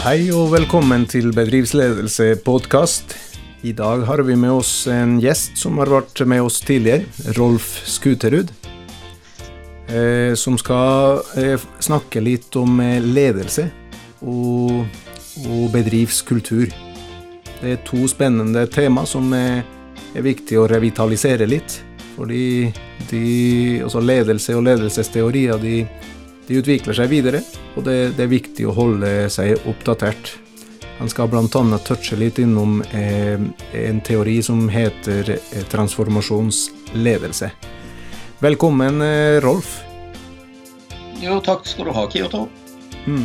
Hei og velkommen til Bedriftsledelse podkast. I dag har vi med oss en gjest som har vært med oss tidligere, Rolf Skuterud. Eh, som skal eh, snakke litt om eh, ledelse og, og bedriftskultur. Det er to spennende tema som er, er viktig å revitalisere litt. Fordi de, altså ledelse og ledelsesteorier de de utvikler seg videre, og det, det er viktig å holde seg oppdatert. Han skal bl.a. touche litt innom eh, en teori som heter eh, transformasjonsledelse. Velkommen, eh, Rolf. Jo, takk skal du ha, Kyoto. Mm.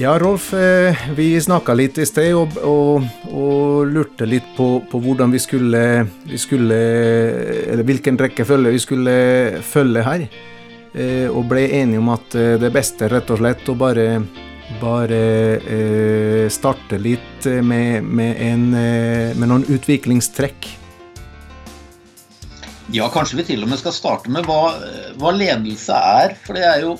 Ja, Rolf, eh, vi snakka litt i sted og, og, og lurte litt på, på, hvordan vi skulle, vi skulle Eller hvilken rekkefølge vi skulle følge her. Eh, og ble enige om at eh, det beste rett og slett å bare, bare eh, starte litt med, med, en, med, noen utviklingstrekk. Ja, kanskje vi til og med skal starte med hva, hva ledelse er. For det er jo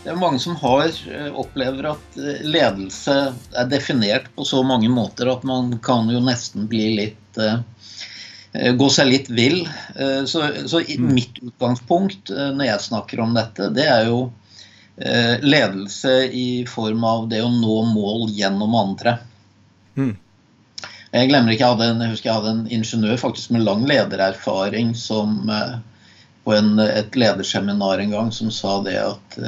det er mange som har, opplever at ledelse er definert på så mange måter at man kan jo nesten bli litt gå seg litt vill. Eh, så, så mm. mitt utgangspunkt eh, når jeg snakker om dette, det er jo ledelse i form av det å nå mål gjennom andre. Mm. Jeg glemmer ikke, jeg, en, jeg husker jeg hadde en ingeniør faktisk med lang ledererfaring som på en, et lederseminar en gang som sa det at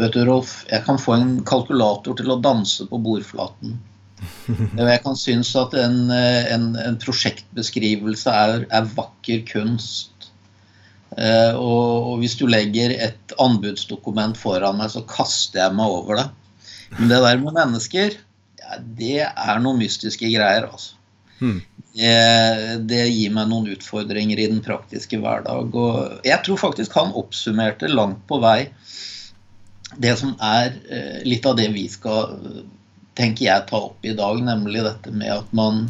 Vet du, Rolf, jeg kan få en kalkulator til å danse på bordflaten. Jeg kan synes at en, eh, en, en prosjektbeskrivelse er, er, vakker kunst. Eh, og, og, hvis du legger et anbudsdokument foran meg, så kaster jeg meg over det. Men det der med mennesker, ja, det er noen mystiske greier, altså. Hmm. Det, det, gir meg noen utfordringer i den praktiske hverdag. Og jeg tror faktisk han oppsummerte langt på vei det som er eh, litt av det vi skal tenker jeg ta opp i dag, nemlig dette med at man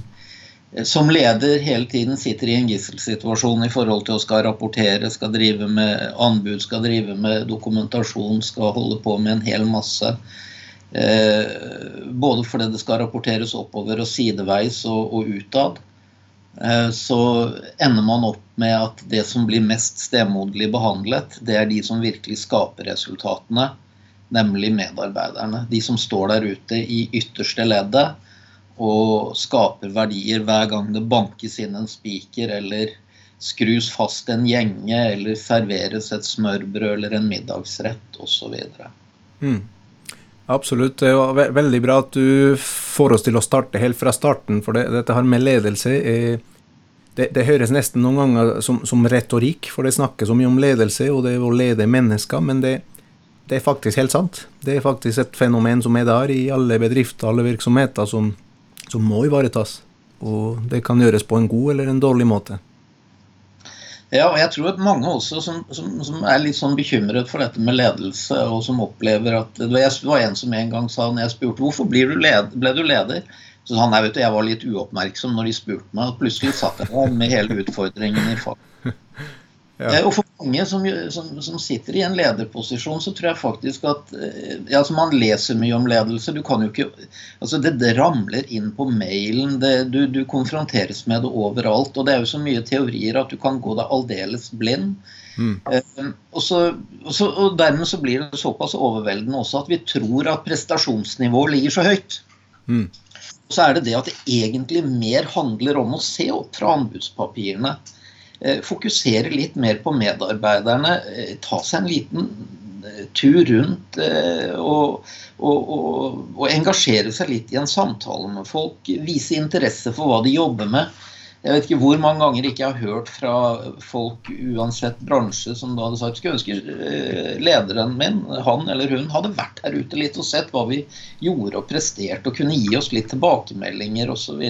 eh, som leder hele tiden sitter i en gisselsituasjon i forhold til å skal rapportere, skal drive med anbud, skal drive med dokumentasjon, skal holde på med en hel masse. Eh, både fordi det skal rapporteres oppover og sideveis og, og utad. Eh, så ender man opp med at det som blir mest stemoderlig behandlet, det er de som virkelig skaper resultatene nemlig medarbeiderne. De som står der ute i ytterste leddet og skaper verdier hver gang det bankes inn en spiker eller skrus fast en gjenge eller serveres et smørbrød eller en middagsrett osv. Mm. Absolutt. Det var ve veldig bra at du får oss til å starte helt fra starten, for det, dette har med ledelse eh, det, det, høres nesten noen ganger som, som, retorikk, for det snakkes så mye om ledelse og det å lede mennesker, men det, det er faktisk helt sant. Det er faktisk et fenomen som er der i alle bedrifter, alle virksomheter, som, som må ivaretas. Og det kan gjøres på en god eller en dårlig måte. Ja, og jeg tror at mange også som, som, som, er litt sånn bekymret for dette med ledelse, og som opplever at Det var en som en gang sa når jeg spurte hvorfor du leder, ble du leder? Så sa han nei, vet du, jeg var litt uoppmerksom når de spurte meg, og plutselig satt jeg der med hele utfordringen i faget. Ja. Eh, og for mange som, som, som, sitter i en lederposisjon, så tror jeg faktisk at eh, ja, altså Man leser mye om ledelse. Du kan jo ikke altså Det, det ramler inn på mailen. Det, du, du, konfronteres med det overalt. Og det er jo så mye teorier at du kan gå deg aldeles blind. Mm. Eh, og, så, og, så, og, dermed så blir det såpass overveldende også at vi tror at prestasjonsnivået ligger så høyt. Mm. Så er det det at det egentlig mer handler om å se opp fra anbudspapirene. Eh, fokusere litt mer på medarbeiderne. Eh, ta seg en liten eh, tur rundt og, og, og, og, engasjere seg litt i en samtale med folk. Vise interesse for hva de jobber med. Jeg vet ikke hvor mange ganger ikke jeg har hørt fra folk uansett bransje som da hadde sagt skulle ønske lederen min, han eller hun, hadde vært her ute litt og sett hva vi gjorde og presterte, og kunne gi oss litt tilbakemeldinger osv.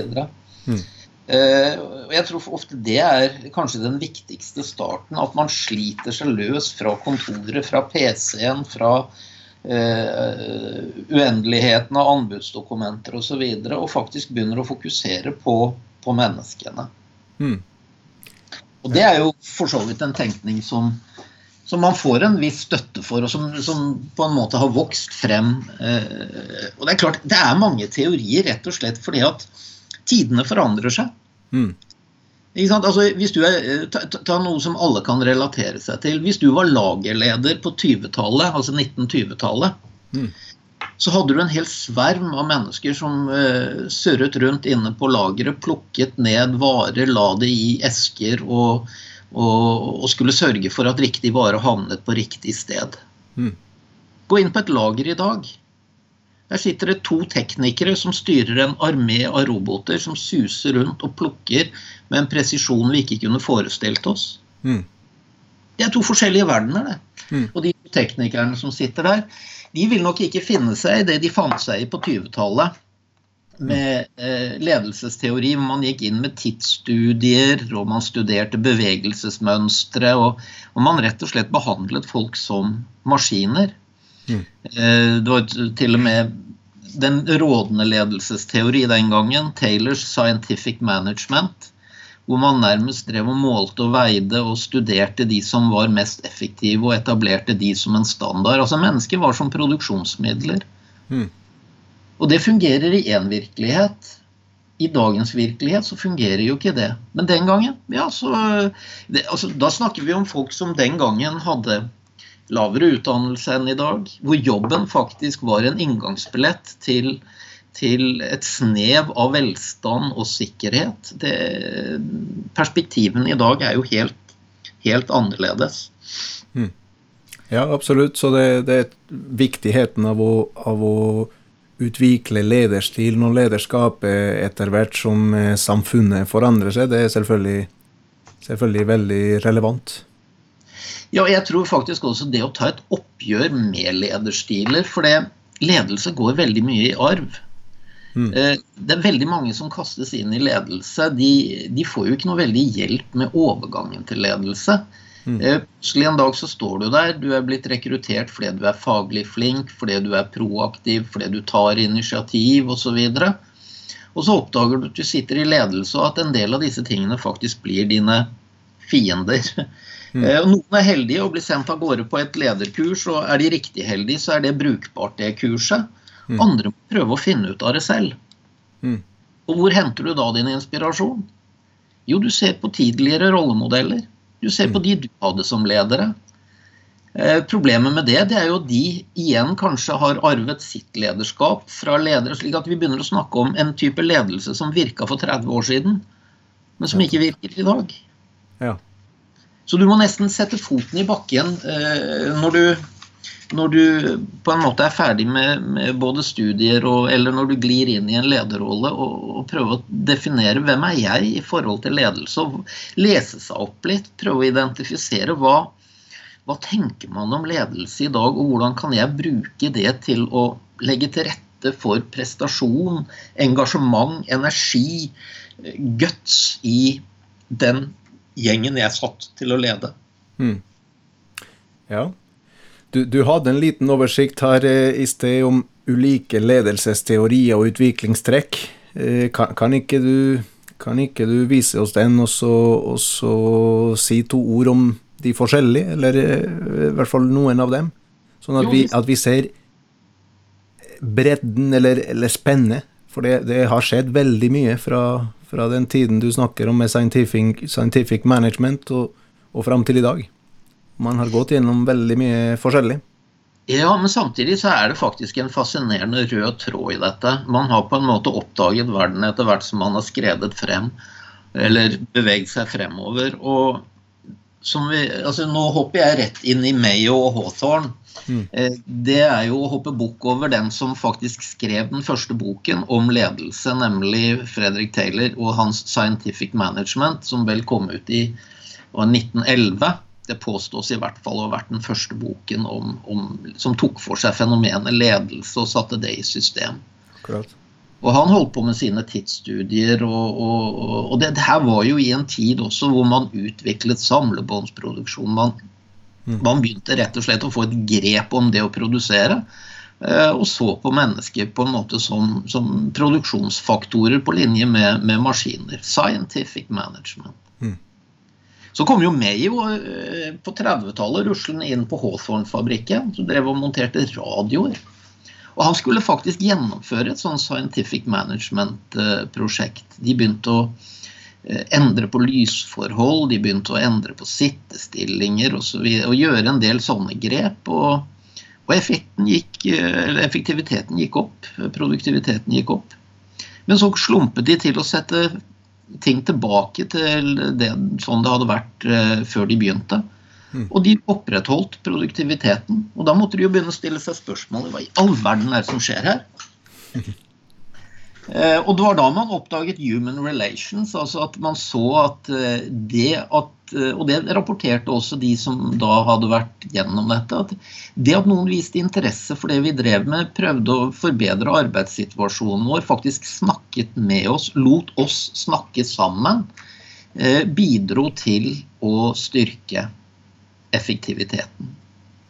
Mm. Uh, jeg tror ofte det er kanskje den viktigste starten. At man sliter seg løs fra kontoret, fra PC-en, fra uh, uendeligheten av anbudsdokumenter osv. Og, så videre, og faktisk begynner å fokusere på, på menneskene. Mm. Og det er jo for så vidt en tenkning som som man får en viss støtte for, og som, som på en måte har vokst frem. Eh, og det er klart, det er mange teorier rett og slett fordi at tidene forandrer seg. Mm. Altså, hvis du er, eh, ta, ta, noe som alle kan relatere seg til. Hvis du var lagerleder på 20-tallet, altså 1920-tallet, mm. så hadde du en hel sverm av mennesker som uh, surret rundt inne på lageret, plukket ned varer, la det i esker og og, og, skulle sørge for at riktig vare havnet på riktig sted. Mm. Gå inn på et lager i dag. Der sitter det to teknikere som styrer en armé av roboter som suser rundt og plukker med en presisjon vi ikke kunne forestilt oss. Mm. Det er to forskjellige verdener, det. Mm. Og de teknikerne som sitter der, de vil nok ikke finne seg i det de fant seg i på 20-tallet med eh, ledelsesteori. hvor Man gikk inn med tidsstudier, og man studerte bevegelsesmønstre. Og, og, man rett og slett behandlet folk som maskiner. Mm. Eh, det var til og med den rådende ledelsesteori den gangen, Taylors Scientific Management, hvor man nærmest drev og målte og veide og studerte de som var mest effektive, og etablerte de som en standard. Altså Mennesker var som produksjonsmidler. Mm. Og det fungerer i én virkelighet. I dagens virkelighet så fungerer jo ikke det. Men den gangen, ja, så det, altså, Da snakker vi om folk som den gangen hadde lavere utdannelse enn i dag. Hvor jobben faktisk var en inngangsbillett til, til et snev av velstand og sikkerhet. Det, perspektivene i dag er jo helt, helt annerledes. Mm. Ja, absolutt. Så det, det er viktigheten av å, av å utvikle lederstilen og lederskapet etter hvert som eh, samfunnet forandrer seg, det er selvfølgelig, selvfølgelig veldig relevant. Ja, jeg tror faktisk også det å ta et oppgjør med lederstiler. For det, ledelse går veldig mye i arv. Mm. Eh, det er veldig mange som kastes inn i ledelse. De, de, får jo ikke noe veldig hjelp med overgangen til ledelse. Mm. Eh, plutselig en dag så står du der, du er blitt rekruttert fordi du er faglig flink, fordi du er proaktiv, fordi du tar initiativ osv. Og så oppdager du at du sitter i ledelse, og at en del av disse tingene faktisk blir dine fiender. Mm. Eh, noen er heldige og blir sendt av gårde på et lederkurs, og er de riktig heldige, så er det brukbart, det kurset. Mm. Andre må prøve å finne ut av det selv. Mm. Og hvor henter du da din inspirasjon? Jo, du ser på tidligere rollemodeller. Du ser på mm. de du hadde som ledere. Eh, problemet med det, det er jo at de igjen kanskje har arvet sitt lederskap fra ledere, slik at vi begynner å snakke om en type ledelse som virka for 30 år siden, men som ikke virker i dag. Ja. Så du må nesten sette foten i bakken eh, når du når du på en måte er ferdig med, med både studier og, eller når du glir inn i en lederrolle og, og prøver å definere hvem er jeg i forhold til ledelse, og lese seg opp litt, prøve å identifisere hva, hva tenker man om ledelse i dag, og hvordan kan jeg bruke det til å legge til rette for prestasjon, engasjement, energi, guts i den gjengen jeg satt til å lede. Mm. Ja, du, du, hadde en liten oversikt her eh, i sted om ulike ledelsesteorier og utviklingstrekk. Eh, kan, kan, ikke du, kan, ikke du, vise oss den, og så, og så, si to ord om de forskjellige, eller eh, i hvert fall noen av dem? Sånn at vi, at vi ser bredden eller, eller spennet. For det, det, har skjedd veldig mye fra, fra, den tiden du snakker om med scientific, scientific management, og, og fram til i dag. Man har gått gjennom veldig mye forskjellig. Ja, men samtidig så er det faktisk en fascinerende rød tråd i dette. Man har på en måte oppdaget verden etter hvert som man har skredet frem, eller beveget seg fremover. Og vi, altså nå hopper jeg rett inn i Mayo og Hawthorne. Mm. Eh, det er jo å hoppe bukk over den som faktisk skrev den første boken om ledelse, nemlig Fredrik Taylor og hans Scientific Management, som vel kom ut i 1911. Det påstås i hvert fall å ha vært den første boken om, om, som tok for seg fenomenet ledelse og satte det i system. Akkurat. Og han holdt på med sine tidsstudier, og, og, og det, det, her var jo i en tid også hvor man utviklet samlebåndsproduksjon. Man. Man begynte rett og slett å få et grep om det å produsere. Eh, og så på mennesker på en måte som, som produksjonsfaktorer på linje med, med maskiner. Scientific management. Så kom jo Mayo på 30-tallet ruslende inn på Hawthorne-fabrikken, som drev og monterte radioer. Og han skulle faktisk gjennomføre et sånn scientific management-prosjekt. De begynte å eh, endre på lysforhold, de begynte å endre på sittestillinger osv. Og, og gjøre en del sånne grep. Og, og gikk, effektiviteten gikk opp, produktiviteten gikk opp. Men så slumpet de til å sette ting tilbake til det, sånn det hadde vært eh, før de begynte. Mm. Og de opprettholdt produktiviteten. Og da måtte de jo begynne å stille seg spørsmålet hva i all verden er det som skjer her? eh, og det var da man oppdaget human relations, altså at man så at eh, det at eh, Og det rapporterte også de som da hadde vært gjennom dette. At det at noen viste interesse for det vi drev med, prøvde å forbedre arbeidssituasjonen vår, faktisk snakket med oss, lot oss snakke sammen, bidro til å styrke effektiviteten.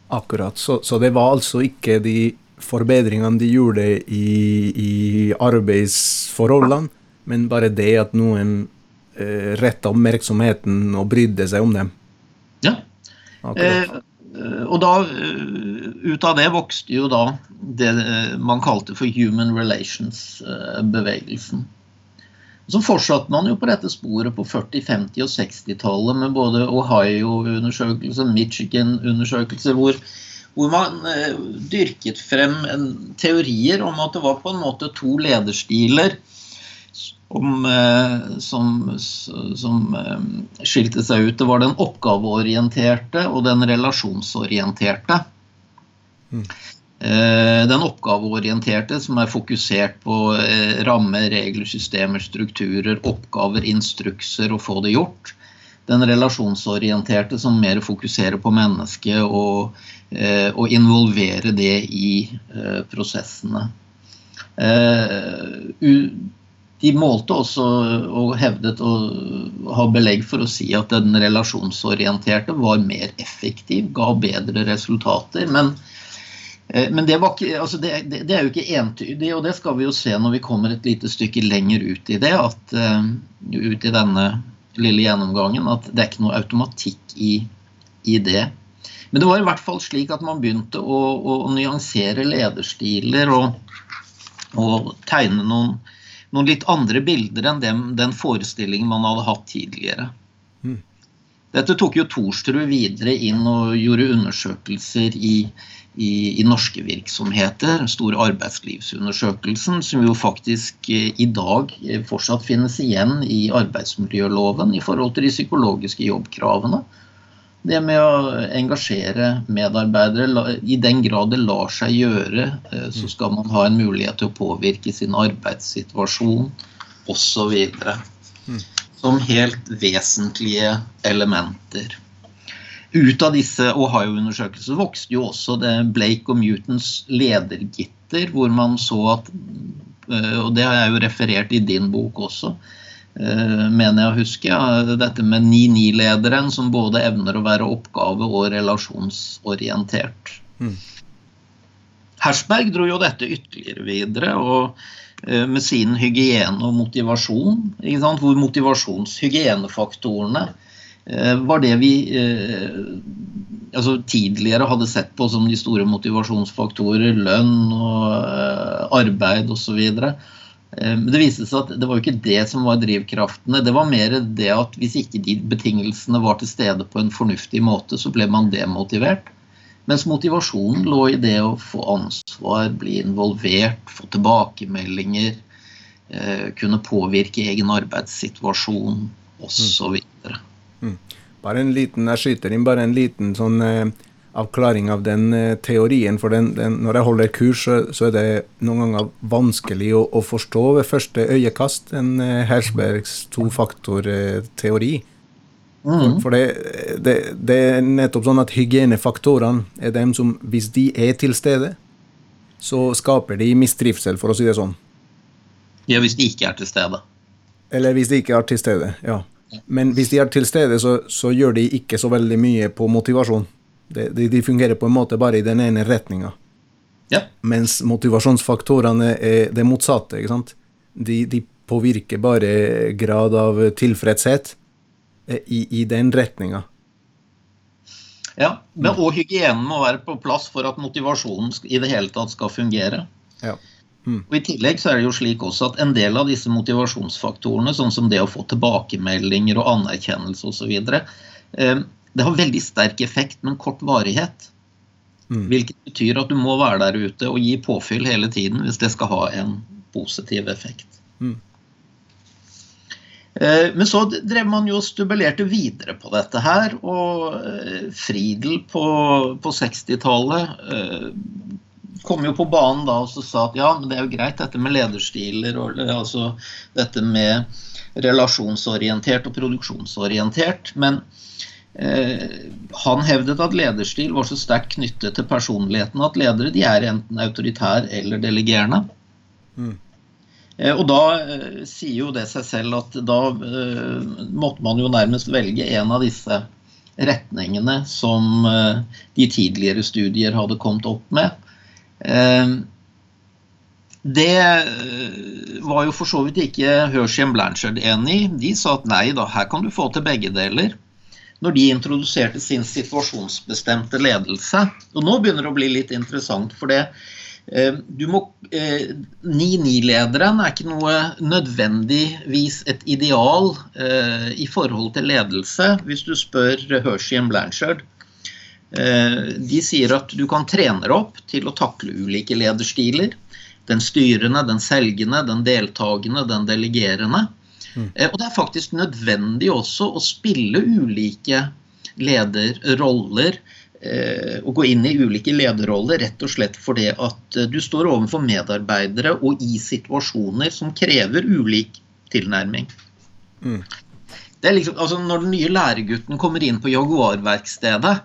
Akkurat. Så, så, det var altså ikke de forbedringene de gjorde i, i arbeidsforholdene, men bare det at noen eh, retta oppmerksomheten og brydde seg om dem? Ja. Eh, og da, eh, ut av det vokste jo da det eh, man kalte for human relations-bevegelsen. Så fortsatte man jo på dette sporet på 40-, 50- og 60-tallet med både Ohio-undersøkelser, Michigan-undersøkelser, hvor, hvor, man eh, dyrket frem en, teorier om at det var på en måte to lederstiler om, eh, som, som eh, skilte seg ut. Det var den oppgaveorienterte og den relasjonsorienterte. Mm. Den oppgaveorienterte, som er fokusert på rammer, regler, systemer, strukturer, oppgaver, instrukser og få det gjort. Den relasjonsorienterte, som mer fokuserer på mennesket og, eh, og involverer det i prosessene. De målte også og hevdet å ha belegg for å si at den relasjonsorienterte var mer effektiv, ga bedre resultater. men Eh, men det, ikke, altså det, det, det, er jo ikke entydig, og det skal vi jo se når vi kommer et lite stykke lenger ut i det. At, uh, ut i denne lille gjennomgangen, at det er ikke noe automatikk i, i, det. Men det var i hvert fall slik at man begynte å, å nyansere lederstiler og, og tegne noen, noen, litt andre bilder enn dem, den forestillingen man hadde hatt tidligere. Mm. Dette tok jo Thorstrud videre inn og gjorde undersøkelser i i, i, norske virksomheter, den store arbeidslivsundersøkelsen, som jo faktisk eh, i dag eh, fortsatt finnes igjen i arbeidsmiljøloven i forhold til de psykologiske jobbkravene. Det med å engasjere medarbeidere, i den grad det lar seg gjøre, eh, så mm. skal man ha en mulighet til å påvirke sin arbeidssituasjon osv. Som helt vesentlige elementer ut av disse Ohio-undersøkelsene vokste jo også det Blake og Mutons ledergitter, hvor man så at eh, Og det har jeg jo referert i din bok også, eh, mener jeg å huske. Dette med 9-9-lederen som både evner å være oppgave- og relasjonsorientert. Mm. Hersberg dro jo dette ytterligere videre. og med sin hygiene og motivasjon, hvor motivasjonshygienefaktorene Eh, var det vi eh, altså tidligere hadde sett på som de store motivasjonsfaktorer, lønn og eh, arbeid osv. Men det viste seg at det var jo ikke det som var drivkraftene. Det var mer det at hvis ikke de betingelsene var til stede på en fornuftig måte, så ble man demotivert. Mens motivasjonen lå i det å få ansvar, bli involvert, få tilbakemeldinger, kunne påvirke egen arbeidssituasjon osv. Mm. Bare en liten, Jeg skyter inn bare en liten sånn eh, avklaring av den eh, teorien. For den, den, når jeg holder kurs, så, så, er det noen ganger vanskelig å, å forstå ved første øyekast en eh, Hersbergs tofaktorteori. Mm. For, det, det, det, er nettopp sånn at hygienefaktorene er dem som, hvis de er til stede, så skaper de mistrivsel, for å si det sånn. Ja, hvis de ikke er til stede. Eller hvis de ikke er til stede, ja. Men hvis de er til stede, så, så gjør de ikke så veldig mye på motivasjon. De, de, de fungerer på en måte bare i den ene retninga. Ja. Mens motivasjonsfaktorene er det motsatte. ikke sant? De, de, påvirker bare grad av tilfredshet. I, i den retninga. Ja, men, og hygienen må være på plass for at motivasjonen i det hele tatt skal fungere. Ja. Mm. Og I tillegg så er det jo slik også at en del av disse motivasjonsfaktorene, sånn som det å få tilbakemeldinger og anerkjennelse osv., eh, det har veldig sterk effekt, men kort varighet. Mm. Hvilket betyr at du må være der ute og gi påfyll hele tiden hvis det skal ha en positiv effekt. Mm. Eh, men så drev man jo og stubulerte videre på dette her. Og Fridel Friedel på, på 60-tallet eh, kom jo på banen da og sa at ja, men det er jo greit dette med lederstiler og altså dette med relasjonsorientert og produksjonsorientert. Men eh, han hevdet at lederstil var så sterkt knyttet til personligheten at ledere de er enten autoritære eller delegerende. Mm. Eh, og da eh, sier jo det seg selv at da eh, måtte man jo nærmest velge en av disse retningene som de tidligere studier hadde kommet opp med. Det var jo for så vidt ikke Hershey Blanchard enig i. De sa at nei da, her kan du få til begge deler. Når de introduserte sin situasjonsbestemte ledelse. Og nå begynner det å bli litt interessant, for det du må, 9-9-lederen eh, er ikke noe nødvendigvis et ideal eh, i forhold til ledelse, hvis du spør Hershey og Blanchard. De sier at du kan trene deg opp til å takle ulike lederstiler. Den styrende, den selgende, den deltakende, den delegerende. Mm. Og det er faktisk nødvendig også å spille ulike lederroller Eh, å gå inn i ulike lederroller rett og slett fordi at eh, du står overfor medarbeidere og i situasjoner som krever ulik tilnærming. Mm. Liksom, altså når den nye læregutten kommer inn på Jaguar-verkstedet,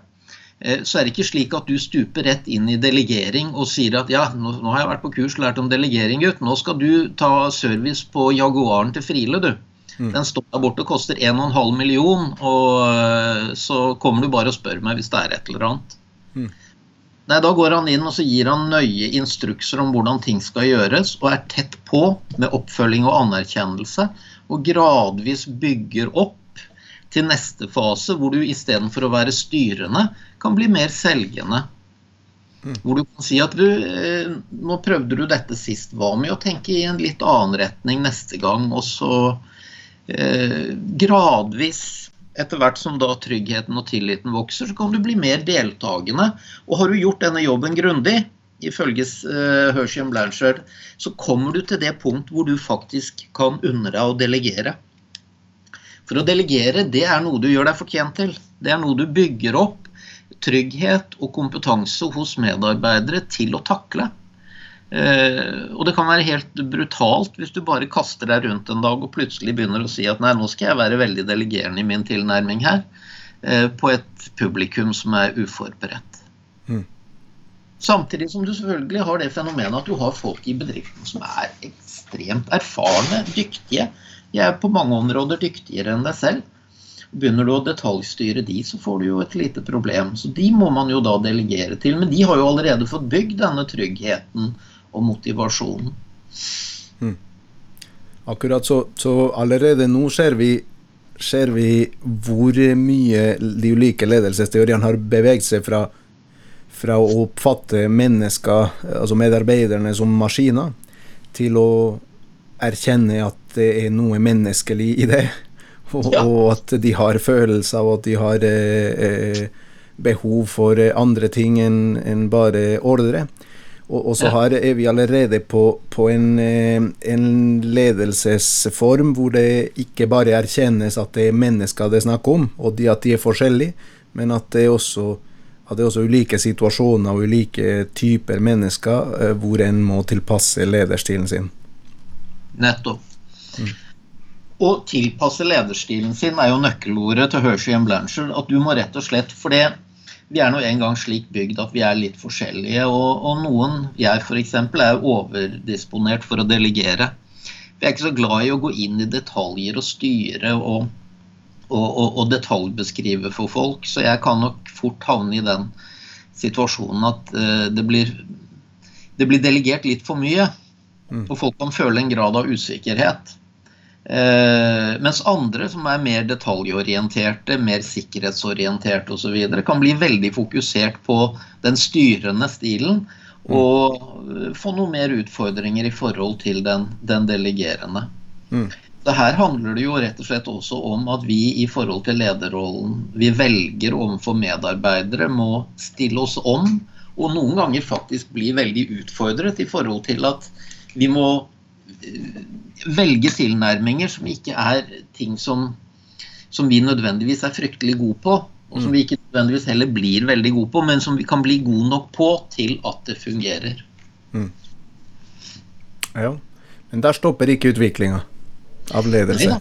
eh, så er det ikke slik at du stuper rett inn i delegering og sier at ja, nå, nå har jeg vært på kurs og lært om delegering, gutt. Nå skal du ta service på Jaguaren til Friele, du. Mm. Den står der borte og koster 1,5 million, og eh, så kommer du bare og spør meg hvis det er et eller annet. Mm. Nei, Da går han inn og så gir han nøye instrukser om hvordan ting skal gjøres, og er tett på med oppfølging og anerkjennelse, og gradvis bygger opp til neste fase, hvor du istedenfor å være styrende, kan bli mer selgende. Mm. Hvor du kan si at du, eh, nå prøvde du dette sist, hva med å tenke i en litt annen retning neste gang? Og så gradvis, etter hvert som da tryggheten og tilliten vokser, så kan du bli mer deltakende. Og har du gjort denne jobben grundig, ifølge uh, Hershey Blanchard, så kommer du til det punkt hvor du faktisk kan unne deg å delegere. For å delegere, det er noe du gjør deg fortjent til. Det er noe du bygger opp trygghet og kompetanse hos medarbeidere til å takle. Eh, og det kan være helt brutalt hvis du bare kaster deg rundt en dag og plutselig begynner å si at nei, nå skal jeg være veldig delegerende i min tilnærming her, uh, på et publikum som er uforberedt. Mm. Samtidig som du selvfølgelig har det fenomenet at du har folk i bedriften som er ekstremt erfarne, dyktige. De er på mange områder dyktigere enn deg selv. Begynner du å detaljstyre de, så får du jo et lite problem. Så de må man jo da delegere til. Men de har jo allerede fått bygd denne tryggheten og motivasjonen. Mm. Akkurat så, så, allerede nå ser vi, ser vi hvor mye de ulike ledelsesteoriene har beveget seg fra, fra å oppfatte mennesker, altså medarbeiderne, som maskiner, til å erkjenne at det er noe menneskelig i det. Og, ja. og at de har følelser, og at de har eh, eh behov for andre ting enn en bare ordre. Og, og så har, er vi allerede på, på en, eh, en, ledelsesform hvor det ikke bare erkjennes at det er mennesker det er snakk om, og de, at de er forskjellige, men at det er også at det er også ulike situasjoner og ulike typer mennesker eh, hvor en må tilpasse lederstilen sin. Nettopp. Mm. Å tilpasse lederstilen sin er jo nøkkelordet til Hershey Blanchard. At du må rett og slett For det, vi er nå engang slik bygd at vi er litt forskjellige. Og, og noen, jeg f.eks., er overdisponert for å delegere. Vi er ikke så glad i å gå inn i detaljer og styre og, og, og, detaljbeskrive for folk. Så jeg kan nok fort havne i den situasjonen at uh, det, blir, det blir delegert litt for mye. Mm. Og folk kan føle en grad av usikkerhet. Eh, mens andre som er mer detaljorienterte, mer sikkerhetsorienterte osv., kan bli veldig fokusert på den styrende stilen og få noe mer utfordringer i forhold til den, den delegerende. Mm. Så her handler det jo rett og slett også om at vi i forhold til lederrollen vi velger overfor medarbeidere, må stille oss om, og noen ganger faktisk bli veldig utfordret i forhold til at vi må eh, velge tilnærminger som ikke er ting som, som vi nødvendigvis er fryktelig gode på, og som vi ikke nødvendigvis heller blir veldig gode på, men som vi kan bli gode nok på til at det fungerer. Mm. Ja, men der stopper ikke utviklinga av ledelse.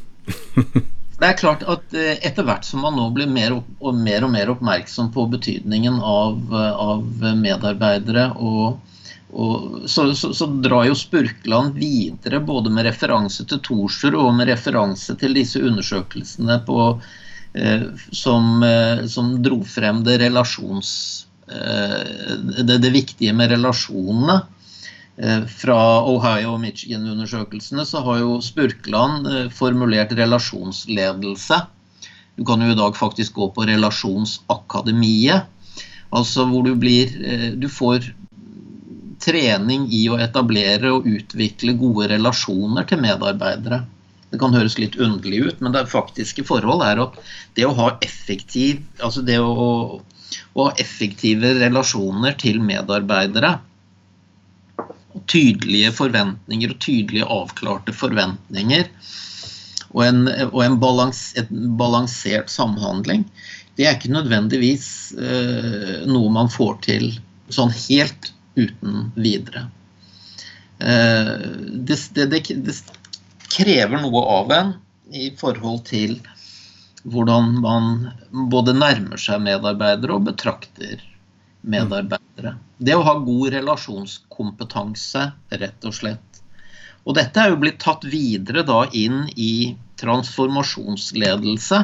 det er klart at eh, etter hvert som man nå blir mer og mer, og mer oppmerksom på betydningen av, eh, av medarbeidere, og, og så, så, så, drar jo Spurkland videre både med referanse til Thorsrud og med referanse til disse undersøkelsene på, eh, som, eh, som, dro frem det relasjons... Eh, det, det viktige med relasjonene. Eh, fra Ohio- og Michigan-undersøkelsene så har jo Spurkland eh, formulert relasjonsledelse. Du kan jo i dag faktisk gå på Relasjonsakademiet. Altså hvor du blir eh, Du får trening i å etablere og utvikle gode relasjoner til medarbeidere. Det kan høres litt underlig ut, men det faktiske forhold er at det å ha effektiv, altså det å, å ha effektive relasjoner til medarbeidere tydelige forventninger og tydelige avklarte forventninger og en, og en balans, balansert samhandling, det er ikke nødvendigvis eh, noe man får til sånn helt uten videre. Eh, det, det, det, det, krever noe av en i forhold til hvordan man både nærmer seg medarbeidere og betrakter medarbeidere. Det å ha god relasjonskompetanse, rett og slett. Og dette er jo blitt tatt videre da inn i transformasjonsledelse.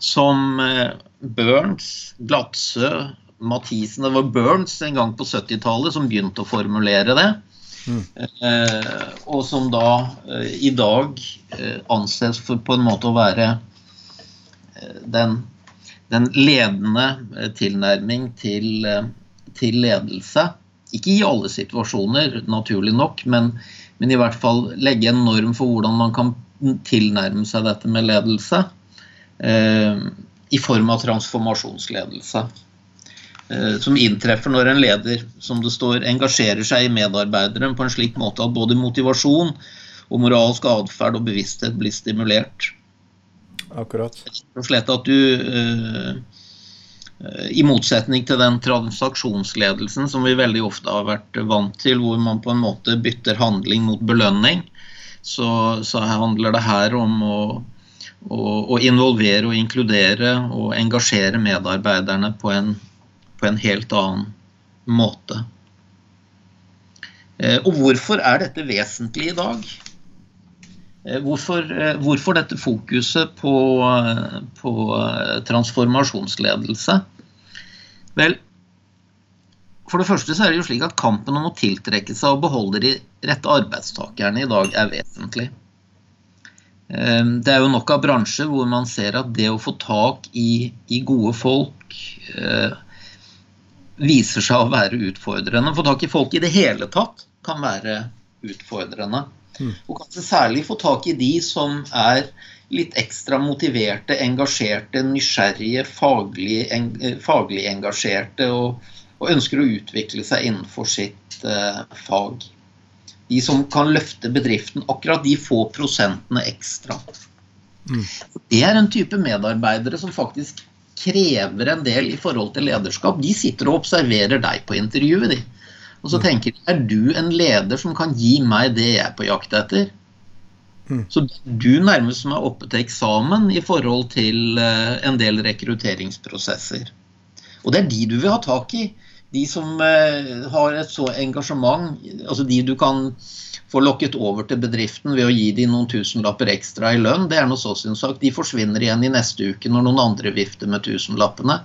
Som eh, Burns, Gladsø, Mathisen Det var Burns en gang på 70-tallet som begynte å formulere det. Mm. Eh, og som da eh, i dag eh, anses for på en måte å være den den ledende tilnærming til, til, ledelse. Ikke i alle situasjoner, naturlig nok, men, men, i hvert fall legge en norm for hvordan man kan tilnærme seg dette med ledelse. I form av transformasjonsledelse. Eh, som inntreffer når en leder som det står, engasjerer seg i medarbeideren på en slik måte at både motivasjon og moralsk atferd og bevissthet blir stimulert. Akkurat. Og slett at du uh, i motsetning til den transaksjonsledelsen som vi veldig ofte har vært vant til, hvor man på en måte bytter handling mot belønning, så, så handler det her om å, å, involvere og inkludere og engasjere medarbeiderne på en, på en helt annen måte. Eh, og hvorfor er dette vesentlig i dag? Eh, hvorfor, eh, hvorfor, dette fokuset på, på, transformasjonsledelse? Vel, for det første så er det jo slik at kampen om å tiltrekke seg og beholde de rette arbeidstakerne i dag er vesentlig. Det er jo nok av bransjer hvor man ser at det å få tak i, i gode folk viser seg å være utfordrende. Få tak i folk i det hele tatt kan være utfordrende. Mm. Og kanskje særlig få tak i de som er litt ekstra motiverte, engasjerte, nysgjerrige, faglig, en, eh, faglig engasjerte og, og, ønsker å utvikle seg innenfor sitt eh, fag. De som kan løfte bedriften akkurat de få prosentene ekstra. Mm. Det er en type medarbeidere som faktisk krever en del i forhold til lederskap. De sitter og observerer deg på intervjuet. De. Og så mm. tenker de er du en leder som kan gi meg det jeg er på jakt etter? Mm. Så du nærmest som er oppe til eksamen i forhold til eh, en del rekrutteringsprosesser. Og det er de du vil ha tak i. De som eh, har et så engasjement, altså de du kan få lokket over til bedriften ved å gi dem noen tusenlapper ekstra i lønn, det er noe så sin sak. De forsvinner igjen i neste uke når noen andre vifter med tusenlappene.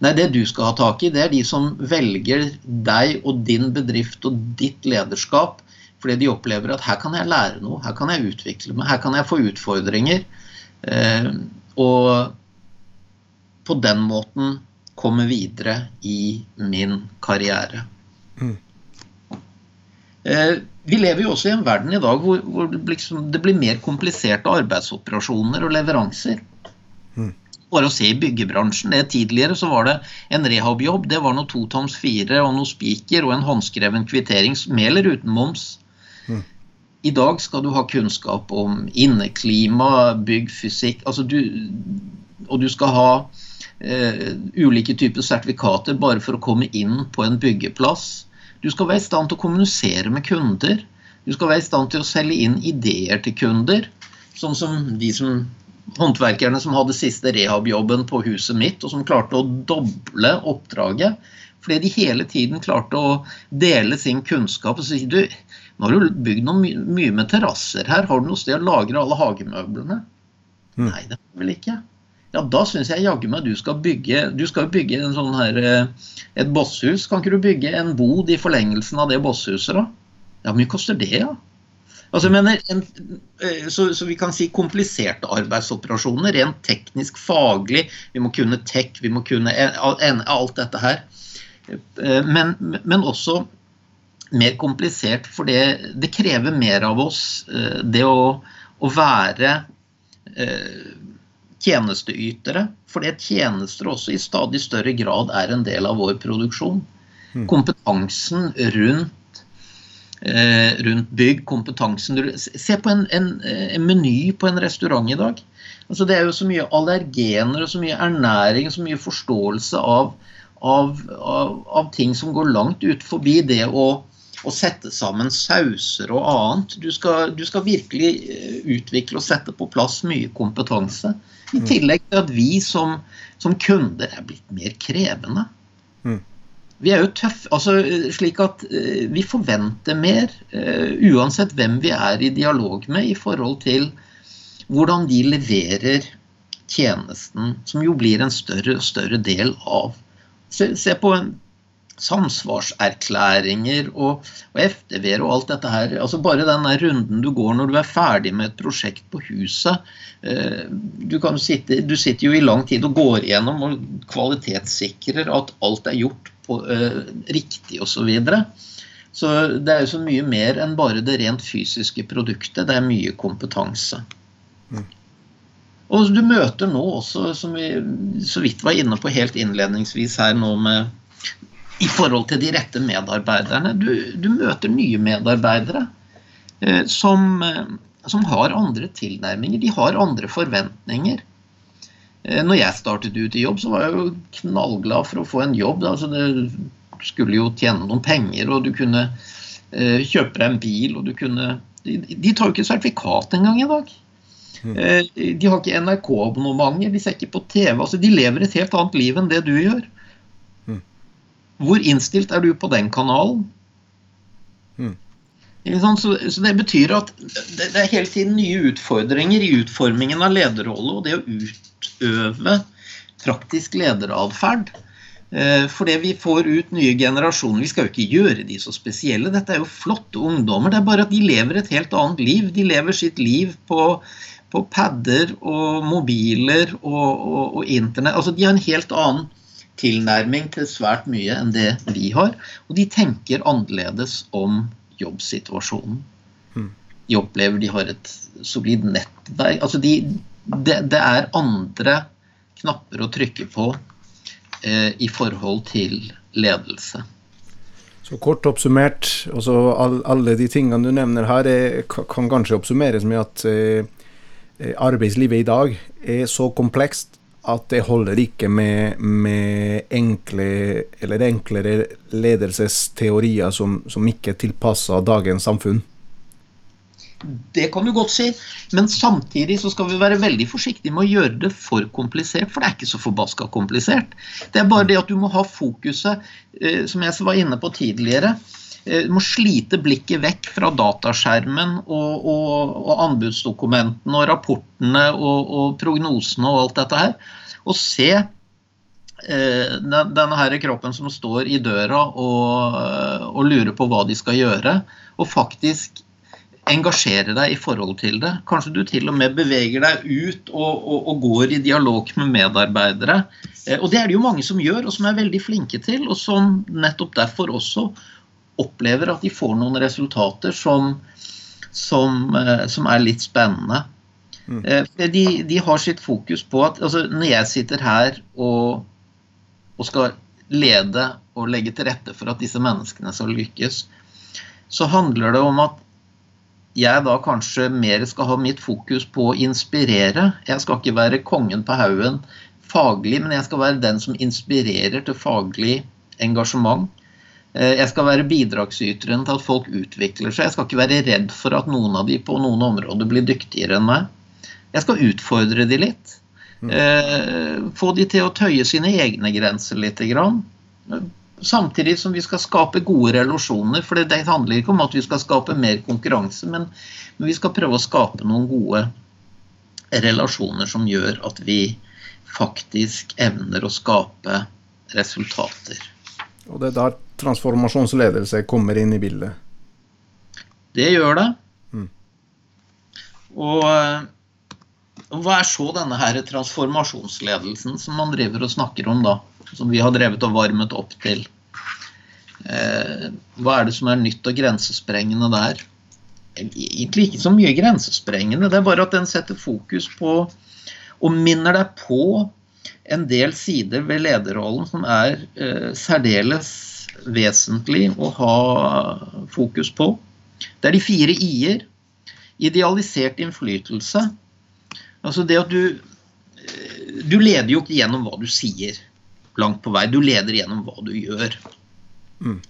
Nei, det du skal ha tak i, det er de som velger deg og din bedrift og ditt lederskap Fordi de opplever at her kan jeg lære noe, her kan jeg utvikle meg, her kan jeg få utfordringer. Eh, og på den måten komme videre i min karriere. Mm. Eh, vi lever jo også i en verden i dag hvor, hvor det, liksom, det, blir mer kompliserte arbeidsoperasjoner og leveranser. Mm. Bare å se i byggebransjen. Det Tidligere så var det en rehabjobb. Det var noe to toms fire og noe spiker og en håndskreven kvittering med eller uten moms. Mm. I dag skal du ha kunnskap om inneklima, byggfysikk altså du, Og du skal ha ulike typer sertifikater bare for å komme inn på en byggeplass. Du skal være i stand til å kommunisere med kunder. Du skal være i stand til å selge inn ideer til kunder. Sånn som de som håndverkerne som hadde siste rehabjobben på huset mitt, og som klarte å doble oppdraget. Fordi de hele tiden klarte å dele sin kunnskap og si du, nå har du bygd noe my mye med terrasser her, har du noe sted å lagre alle hagemøblene? Mm. Nei, det har vel ikke. Ja, da syns jeg jaggu meg du skal bygge Du skal bygge en sånn her, eh, et bosshus. Kan ikke du bygge en bod i forlengelsen av det bosshuset, da? Ja, hvor mye koster det, ja? Altså, jeg mener, en, eh, så, så, vi kan si kompliserte arbeidsoperasjoner, rent teknisk, faglig. Vi må kunne tech, vi må kunne alt dette her. Eh, men, men også mer komplisert, for det, det, krever mer av oss. Det å, å være tjenesteytere. Fordi tjenester også i stadig større grad er en del av vår produksjon. Mm. Kompetansen rundt Eh, rundt bygg, kompetansen Se på en, en, en, meny på en restaurant i dag. Altså det er jo så mye allergener og så mye ernæring og så mye forståelse av, av, av, av ting som går langt ut forbi det å, å, sette sammen sauser og annet. Du skal, du skal virkelig eh, utvikle og sette på plass mye kompetanse. I tillegg til at vi som, som kunder er blitt mer krevende. Mm. Vi er jo tøffe, altså slik at uh, vi forventer mer, uh, uansett hvem vi er i dialog med, i forhold til hvordan de leverer tjenesten, som jo blir en større og større del av. Se, se på en samsvarserklæringer og, og FDV-er og alt dette her. altså Bare den runden du går når du er ferdig med et prosjekt på huset. du du, sitte, du sitter jo i lang tid og går igjennom og kvalitetssikrer at alt er gjort uh, riktig osv. Så, videre. så det er jo så mye mer enn bare det rent fysiske produktet. Det er mye kompetanse. Mm. Og du møter nå også, som vi så vidt var inne på helt innledningsvis her nå med i forhold til de rette medarbeiderne. Du, du møter nye medarbeidere eh, som, eh, som, har andre tilnærminger. De har andre forventninger. Eh, når jeg startet ut i jobb, så var jeg jo knallglad for å få en jobb. Altså det skulle jo tjene noen penger, og du kunne eh, kjøpe deg en bil, og du kunne De, de tar jo ikke sertifikat engang i dag. Mm. De har ikke NRK-abonnementer, de ser ikke på TV. altså De lever et helt annet liv enn det du gjør. Hvor innstilt er du på den kanalen? Mm. Så, så, Det betyr at det, det, er hele tiden nye utfordringer i utformingen av lederrolle og det å utøve praktisk lederatferd. Eh, fordi vi får ut nye generasjoner. Vi skal jo ikke gjøre de så spesielle. Dette er jo flotte ungdommer. Det er bare at de lever et helt annet liv. De lever sitt liv på, på padder og mobiler og, og, og internett. Altså, de har en helt annen tilnærming til svært mye enn det vi har. Og de tenker annerledes om jobbsituasjonen. Mm. De opplever de har et solid nettverk. Altså de, det, det, er andre knapper å trykke på eh, i forhold til ledelse. Så kort oppsummert, også all, alle de tingene du nevner her, er, kan kanskje oppsummeres med at eh, arbeidslivet i dag er så komplekst at det holder ikke med, med enkle enklere ledelsesteorier som, som ikke er tilpassa dagens samfunn. Det kan du godt si, men samtidig så skal vi være veldig forsiktige med å gjøre det for komplisert, for det er ikke så forbaska komplisert. Det er bare det at du må ha fokuset, eh, som jeg var inne på tidligere. Eh, må slite blikket vekk fra dataskjermen og, og, og anbudsdokumentene og rapportene og, og, prognosene og alt dette her, og se eh, denne her kroppen som står i døra og, og, lurer på hva de skal gjøre, og faktisk engasjere deg i forhold til det. Kanskje du til og med beveger deg ut og, og, og går i dialog med medarbeidere. Og det er det jo mange som gjør, og som er veldig flinke til, og som nettopp derfor også opplever at de får noen resultater som, som, som er litt spennende. Mm. Eh, de, de, har sitt fokus på at altså, Når jeg sitter her og, og, skal lede og legge til rette for at disse menneskene skal lykkes, så handler det om at jeg da kanskje mer skal ha mitt fokus på å inspirere. Jeg skal ikke være kongen på haugen faglig, men jeg skal være den som inspirerer til faglig engasjement. Eh, jeg skal være bidragsyteren til at folk utvikler seg. Jeg skal ikke være redd for at noen av de på noen områder blir dyktigere enn meg. Jeg skal utfordre de litt. Mm. Eh, få de til å tøye sine egne grenser litt. Grann. Samtidig som vi skal skape gode relasjoner. For det handler ikke om at vi skal skape mer konkurranse, men, men vi skal prøve å skape noen gode relasjoner som gjør at vi faktisk evner å skape resultater. Og det er der transformasjonsledelse kommer inn i bildet? Det gjør det. Mm. Og eh, hva er så denne her transformasjonsledelsen som man driver og snakker om da? Som vi har drevet og varmet opp til. Eh, hva er det som er nytt og grensesprengende der? Egentlig ikke så mye grensesprengende. Det er bare at den setter fokus på og minner deg på en del sider ved lederrollen som er eh, særdeles vesentlig å ha fokus på. Det er de fire i-er. Idealisert innflytelse Altså det at du Du leder jo ikke gjennom hva du sier langt på vei. Du leder gjennom hva du gjør. Mm.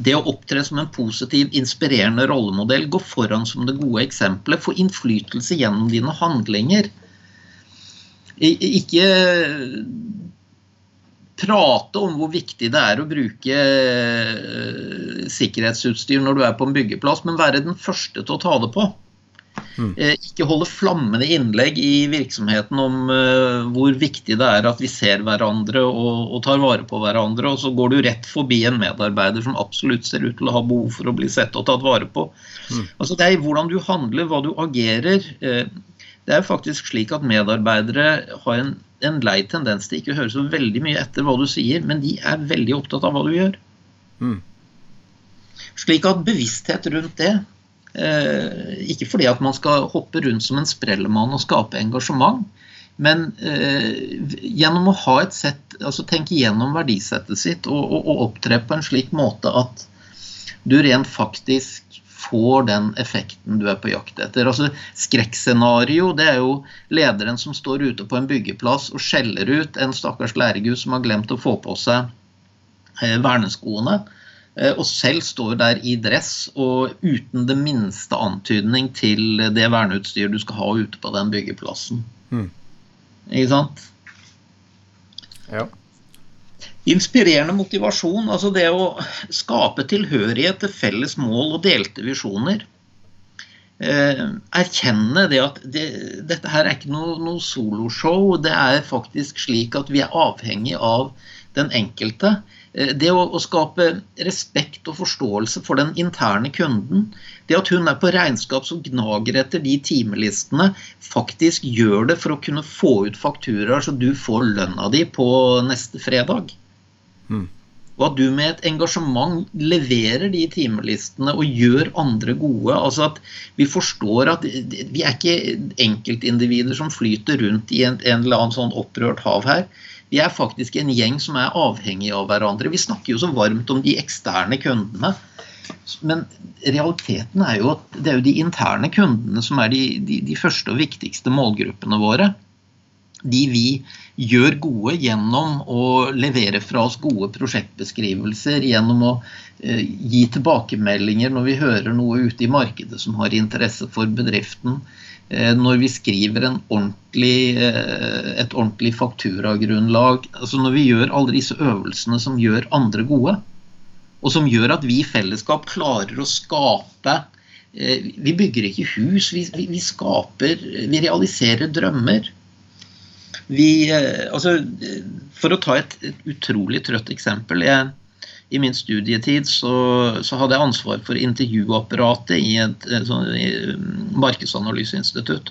Det å opptre som en positiv, inspirerende rollemodell, gå foran som det gode eksempelet, få innflytelse gjennom dine handlinger. Ikke prate om hvor viktig det er å bruke eh, sikkerhetsutstyr når du er på en byggeplass, men være den første til å ta det på. Mm. Eh, ikke holde flammende innlegg i virksomheten om uh, hvor viktig det er at vi ser hverandre og, og, tar vare på hverandre, og så går du rett forbi en medarbeider som absolutt ser ut til å ha behov for å bli sett og tatt vare på. Mm. Altså Det er hvordan du handler, hva du agerer. Det er faktisk slik at medarbeidere har en, en lei tendens til ikke å høre så veldig mye etter hva du sier, men de er veldig opptatt av hva du gjør. Mm. Slik at bevissthet rundt det Eh, ikke fordi at man skal hoppe rundt som en sprellemann og skape engasjement, men eh, gjennom å ha et sett, altså tenke gjennom verdisettet sitt og, og, og, opptre på en slik måte at du rent faktisk får den effekten du er på jakt etter. Altså Skrekkscenario det er jo lederen som står ute på en byggeplass og skjeller ut en stakkars læregutt som har glemt å få på seg eh, verneskoene. Eh, og selv står der i dress og uten det minste antydning til det verneutstyret du skal ha ute på den byggeplassen. Mm. Ikke sant? Ja. Inspirerende motivasjon, altså det å skape tilhørighet til felles mål og delte visjoner. Eh, erkjenne det at det, dette her er ikke noe, noe soloshow. Det er faktisk slik at vi er avhengig av den enkelte. Eh, det å, å, skape respekt og forståelse for den interne kunden. Det at hun er på regnskap som gnager etter de timelistene, faktisk gjør det for å kunne få ut fakturaer så du får lønna di på neste fredag. Mm. Og at du med et engasjement leverer de timelistene og gjør andre gode. altså at Vi forstår at vi er ikke enkeltindivider som flyter rundt i en, en eller annen sånn opprørt hav her. Vi er faktisk en gjeng som er avhengig av hverandre. Vi snakker jo så varmt om de eksterne kundene. Men realiteten er jo at det er jo de interne kundene som er de, de, de første og viktigste målgruppene våre. De vi gjør gode gjennom å levere fra oss gode prosjektbeskrivelser, gjennom å eh, gi tilbakemeldinger når vi hører noe ute i markedet som har interesse for bedriften. Eh, når vi skriver ordentlig, eh, et ordentlig fakturagrunnlag, altså når vi gjør alle disse øvelsene som gjør andre gode, og som gjør at vi i fellesskap klarer å skape eh, Vi bygger ikke hus, vi, vi skaper Vi realiserer drømmer. Vi, altså, for å ta et, et utrolig trøtt eksempel. Jeg, I min studietid så, så, hadde jeg ansvar for intervjuapparatet i et, et sånn, markedsanalyseinstitutt.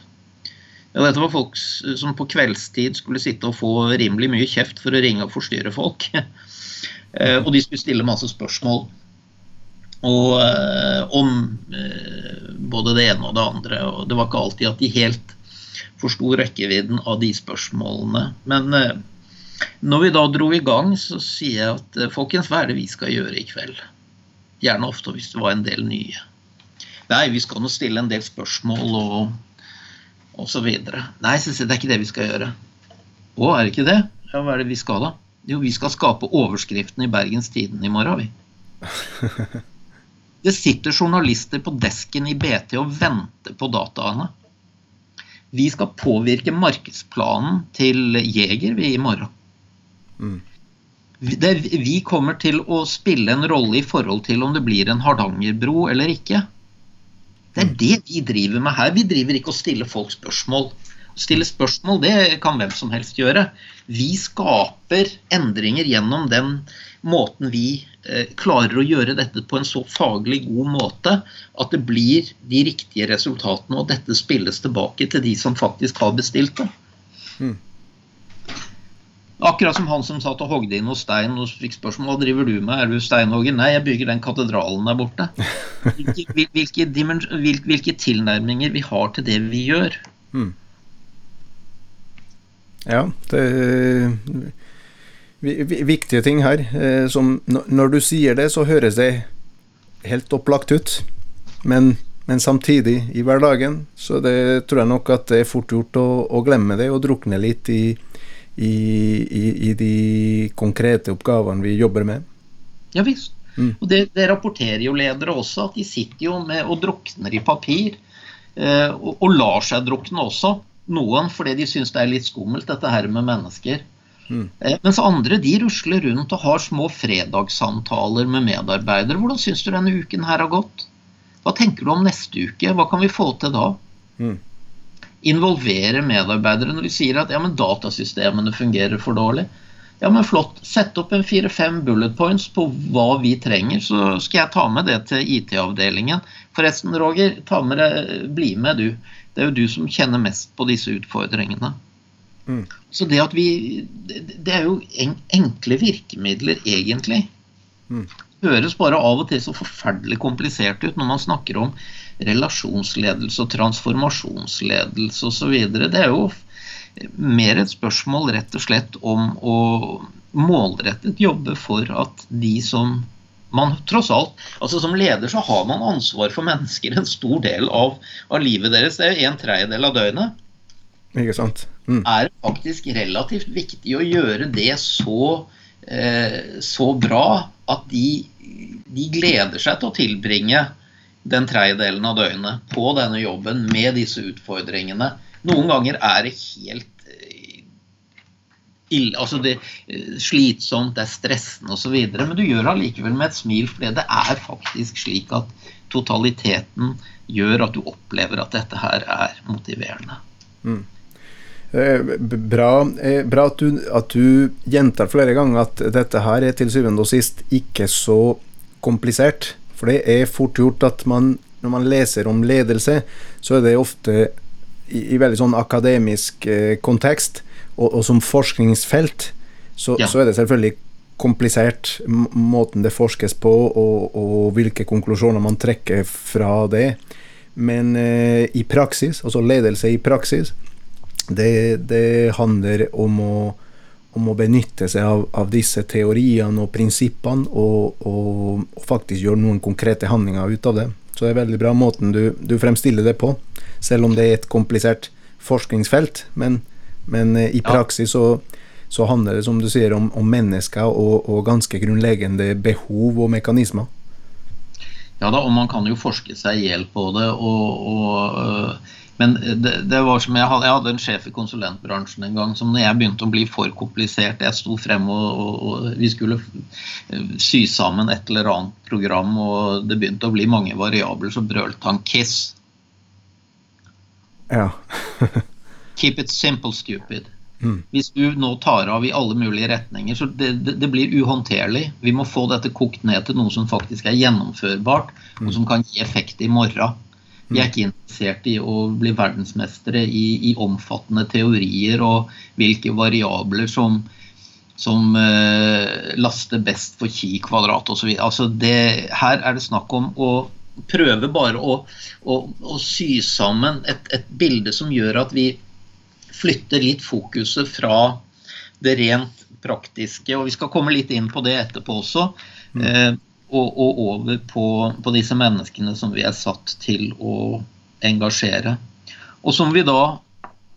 Ja, dette var folk som på kveldstid skulle sitte og få rimelig mye kjeft for å ringe og forstyrre folk. og de skulle stille masse spørsmål og, om både det ene og det andre. Og det var ikke alltid at de helt forsto rekkevidden av de spørsmålene. Men eh, når vi da dro i gang, så sier jeg at eh, folkens, hva er det vi skal gjøre i kveld? Gjerne ofte hvis det var en del nye. Nei, vi skal nå stille en del spørsmål og, og så videre. Nei, så det er ikke det vi skal gjøre. Å, er det ikke det? Ja, hva er det vi skal da? Jo, vi skal skape overskriften i Bergens Tidende i morgen, vi. Det sitter journalister på desken i BT og venter på dataene. Vi skal påvirke markedsplanen til Jeger vi i morgen. Mm. Det, vi kommer til å spille en rolle i forhold til om det blir en Hardangerbro eller ikke. Det er mm. det vi driver med her. Vi driver ikke og stiller folk spørsmål. Å stille spørsmål det kan hvem som helst gjøre. Vi skaper endringer gjennom den måten vi eh, klarer å gjøre dette på en så faglig god måte at det blir de riktige resultatene, og dette spilles tilbake til de som faktisk har bestilt det. Mm. Akkurat som han som satt og hogde inn hos stein og fikk spørsmål hva driver du med, er du steinhogger? Nei, jeg bygger den katedralen der borte. Hvilke, hvilke, hvilke tilnærminger vi har til det vi gjør. Mm. Ja, det er viktige ting her. Eh, som når du sier det, så høres det helt opplagt ut. Men, men, samtidig, i hverdagen, så det tror jeg nok at det er fort gjort å, å glemme det og drukne litt i, i, i, i, de konkrete oppgavene vi jobber med. Ja visst. Mm. Og det, det, rapporterer jo ledere også, at de sitter jo med og drukner i papir. Eh, og, og lar seg drukne også. Noen fordi de syns det er litt skummelt, dette her med mennesker. Mm. Mens andre de rusler rundt og har små fredagssamtaler med medarbeidere. Hvordan syns du denne uken her har gått? Hva tenker du om neste uke? Hva kan vi få til da? Mm. Involvere medarbeidere når de sier at ja, men datasystemene fungerer for dårlig. Ja, men flott. Sett opp en fire-fem bullet points på hva vi trenger, så skal jeg ta med det til IT-avdelingen. Forresten, Roger, ta med det, bli med du. Det er jo du som kjenner mest på disse utfordringene. Mm. Så det at vi Det er jo enkle virkemidler, egentlig. Mm. Høres bare av og til så forferdelig komplisert ut når man snakker om relasjonsledelse og transformasjonsledelse osv. Det er jo mer et spørsmål rett og slett om å målrettet jobbe for at de som man tross alt, altså Som leder så har man ansvar for mennesker en stor del av, av livet deres. Det er jo en tredjedel av døgnet. Ikke sant? Mm. Er faktisk relativt viktig å gjøre det så, eh, så bra at de, de, gleder seg til å tilbringe den tredjedelen av døgnet på denne jobben med disse utfordringene. Noen ganger er det helt ille, altså det er slitsomt, det er stressende osv. Men du gjør det allikevel med et smil, for det er faktisk slik at totaliteten gjør at du opplever at dette her er motiverende. Mm. Eh, bra, eh, bra at, du, du, gjentar flere ganger at dette her er til syvende og sist ikke så komplisert. For det er fort gjort at man, når man leser om ledelse, så er det ofte i, i veldig sånn akademisk eh, kontekst, og, og, som forskningsfelt, så, ja. så, er det selvfølgelig komplisert måten det forskes på, og, og hvilke konklusjoner man trekker fra det. Men eh, i praksis, altså ledelse i praksis, det, det handler om å, om å, benytte seg av, av disse teoriene og prinsippene og, og, og, faktisk gjøre noen konkrete handlinger ut av det. Så det er veldig bra måten du, du fremstiller det på, selv om det er et komplisert forskningsfelt. Men, men eh, i praksis så, så, handler det som du sier om, om mennesker og, og ganske grunnleggende behov og mekanismer. Ja da, og man kan jo forske seg i hjel på det. og, og øh, men det, det, var som jeg hadde, jeg hadde en sjef i konsulentbransjen en gang som når jeg begynte å bli for komplisert Jeg sto frem og, og, og, vi skulle sy sammen et eller annet program, og det begynte å bli mange variabler, så brølte han 'Kiss'. Ja. Keep it simple, stupid. Mm. Hvis du nå tar av i alle mulige retninger, så det, det, det, blir uhåndterlig. Vi må få dette kokt ned til noe som faktisk er gjennomførbart, mm. og som kan gi effekt i morgen. Vi er mm. ikke interessert i å bli verdensmestere i, i omfattende teorier og hvilke variabler som, som uh, laster best for ki kvadrat osv. Altså her er det snakk om å prøve bare å, å, å sy sammen et, et bilde som gjør at vi flytter litt fokuset fra det rent praktiske, og vi skal komme litt inn på det etterpå også, mm. eh, og, og, over på, på, disse menneskene som vi er satt til å engasjere. Og som vi da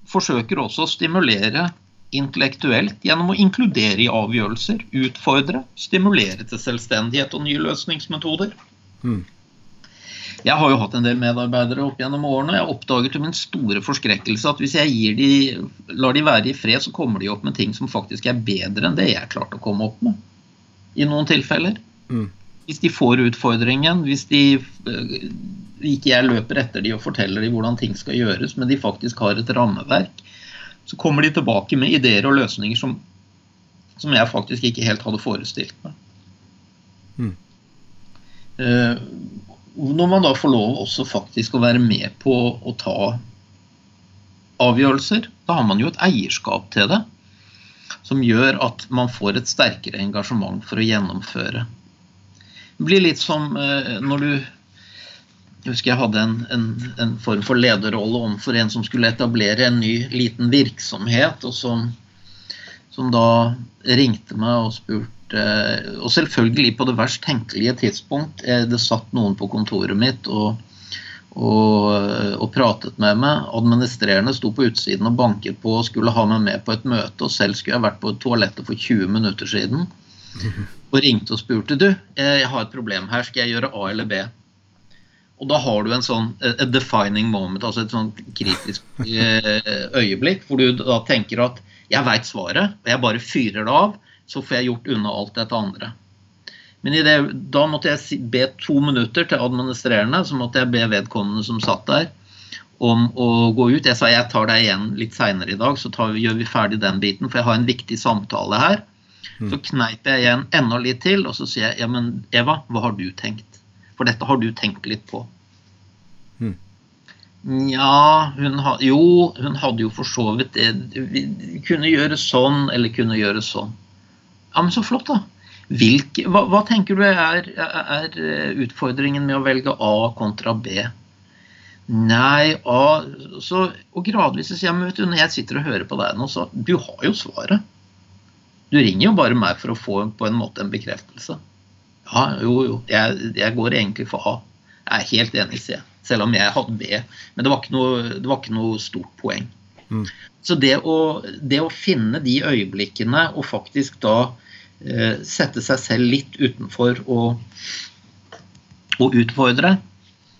forsøker også å stimulere intellektuelt gjennom å inkludere i avgjørelser, utfordre, stimulere til selvstendighet og nye løsningsmetoder. Mm. Jeg har jo hatt en del medarbeidere opp gjennom årene. og Jeg oppdager til min store forskrekkelse at hvis jeg de, lar de være i fred, så kommer de opp med ting som faktisk er bedre enn det jeg klarte å komme opp med. I noen tilfeller. Mm. Hvis de får utfordringen, hvis de eh, ikke jeg løper etter de og forteller de hvordan ting skal gjøres, men de faktisk har et rammeverk, så kommer de tilbake med ideer og løsninger som, som jeg faktisk ikke helt hadde forestilt meg. Mm. Uh, når man da får lov også faktisk å være med på å ta avgjørelser, da har man jo et eierskap til det som gjør at man får et sterkere engasjement for å gjennomføre. Det blir litt som eh, når du Jeg husker jeg hadde en, en, en form for lederrolle overfor en som skulle etablere en ny liten virksomhet, og som, som da ringte meg og spurte Eh, og selvfølgelig på det verst tenkelige tidspunkt. Det satt noen på kontoret mitt og, og, og, pratet med meg. Administrerende sto på utsiden og banket på og skulle ha meg med på et møte. Og selv skulle jeg vært på toalettet for 20 minutter siden. Og ringte og spurte du, jeg har et problem her, skal jeg gjøre A eller B? Og da har du en sånn a defining moment, altså et sånn kritisk eh, øyeblikk, hvor du da tenker at jeg veit svaret, og jeg bare fyrer det av så får jeg gjort unna alt dette andre. Men det, da måtte jeg be to minutter til administrerende, så måtte jeg be vedkommende som satt der, om å gå ut. Jeg sa jeg tar deg igjen litt seinere i dag, så tar, gjør vi ferdig den biten, for jeg har en viktig samtale her. Mm. Så kneip jeg igjen enda litt til, og så sier jeg ja, men Eva, hva har du tenkt? For dette har du tenkt litt på. Mm. Ja, hun ha, jo, hun hadde jo for så vidt det. Vi kunne gjøre sånn, eller kunne gjøre sånn. Ja, men så flott, da. Hvilke, hva, hva, tenker du er, er, utfordringen med å velge A kontra B? Nei, A så, Og gradvis sier jeg men vet du, når jeg sitter og hører på deg nå, så Du har jo svaret. Du ringer jo bare meg for å få på en måte en bekreftelse. Ja, jo, jo. Jeg, jeg går egentlig for A. Jeg er helt enig, sier jeg. Selv om jeg hadde B. Men det var ikke noe, var ikke noe stort poeng. Mm. Så det å, det å, finne de øyeblikkene og faktisk da eh, sette seg selv litt utenfor og, og utfordre,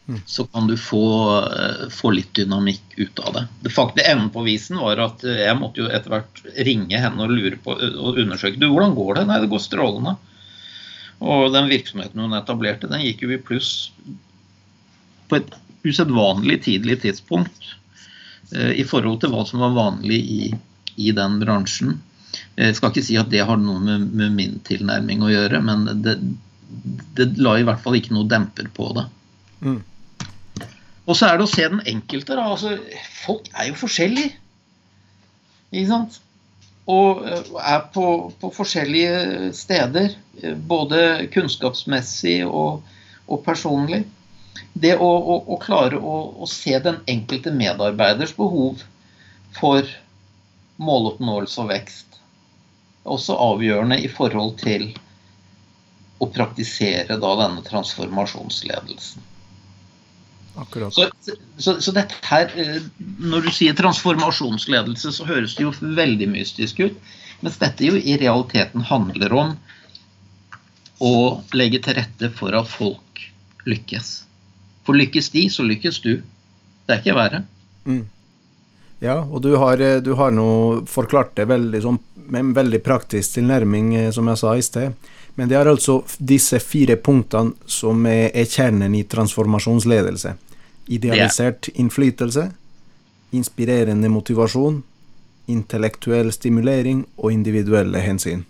mm. så kan du få, eh, få, litt dynamikk ut av det. Det faktiske enden på visen var at jeg måtte jo etter hvert ringe henne og lure på og undersøke du, hvordan går det. Nei, det går strålende. Og den virksomheten hun etablerte, den gikk jo i pluss på et usedvanlig tidlig tidspunkt. Eh, i forhold til hva som var vanlig i, i den bransjen. Jeg skal ikke si at det har noe med, med min tilnærming å gjøre, men det, det, la i hvert fall ikke noe demper på det. Mm. Og så er det å se den enkelte. Da. Altså, folk er jo forskjellige. Ikke sant? Og eh, er på, på forskjellige steder. Eh, både kunnskapsmessig og, og personlig det å, å, å klare å, å, se den enkelte medarbeiders behov for måloppnåelse og vekst, er også avgjørende i forhold til å praktisere da denne transformasjonsledelsen. Akkurat. Så, så, så, dette her, eh, Når du sier transformasjonsledelse, så høres det jo veldig mystisk ut. Mens dette jo i realiteten handler om å legge til rette for at folk lykkes. For lykkes de, så lykkes du. Det er ikke verre. Mm. Ja, og du har, eh, du har nå forklart det veldig, sånn, med en veldig praktisk tilnærming, eh, som jeg sa i sted. Men det er altså disse fire punktene som er, er kjernen i transformasjonsledelse. Idealisert innflytelse, inspirerende motivasjon, intellektuell stimulering og individuelle hensyn.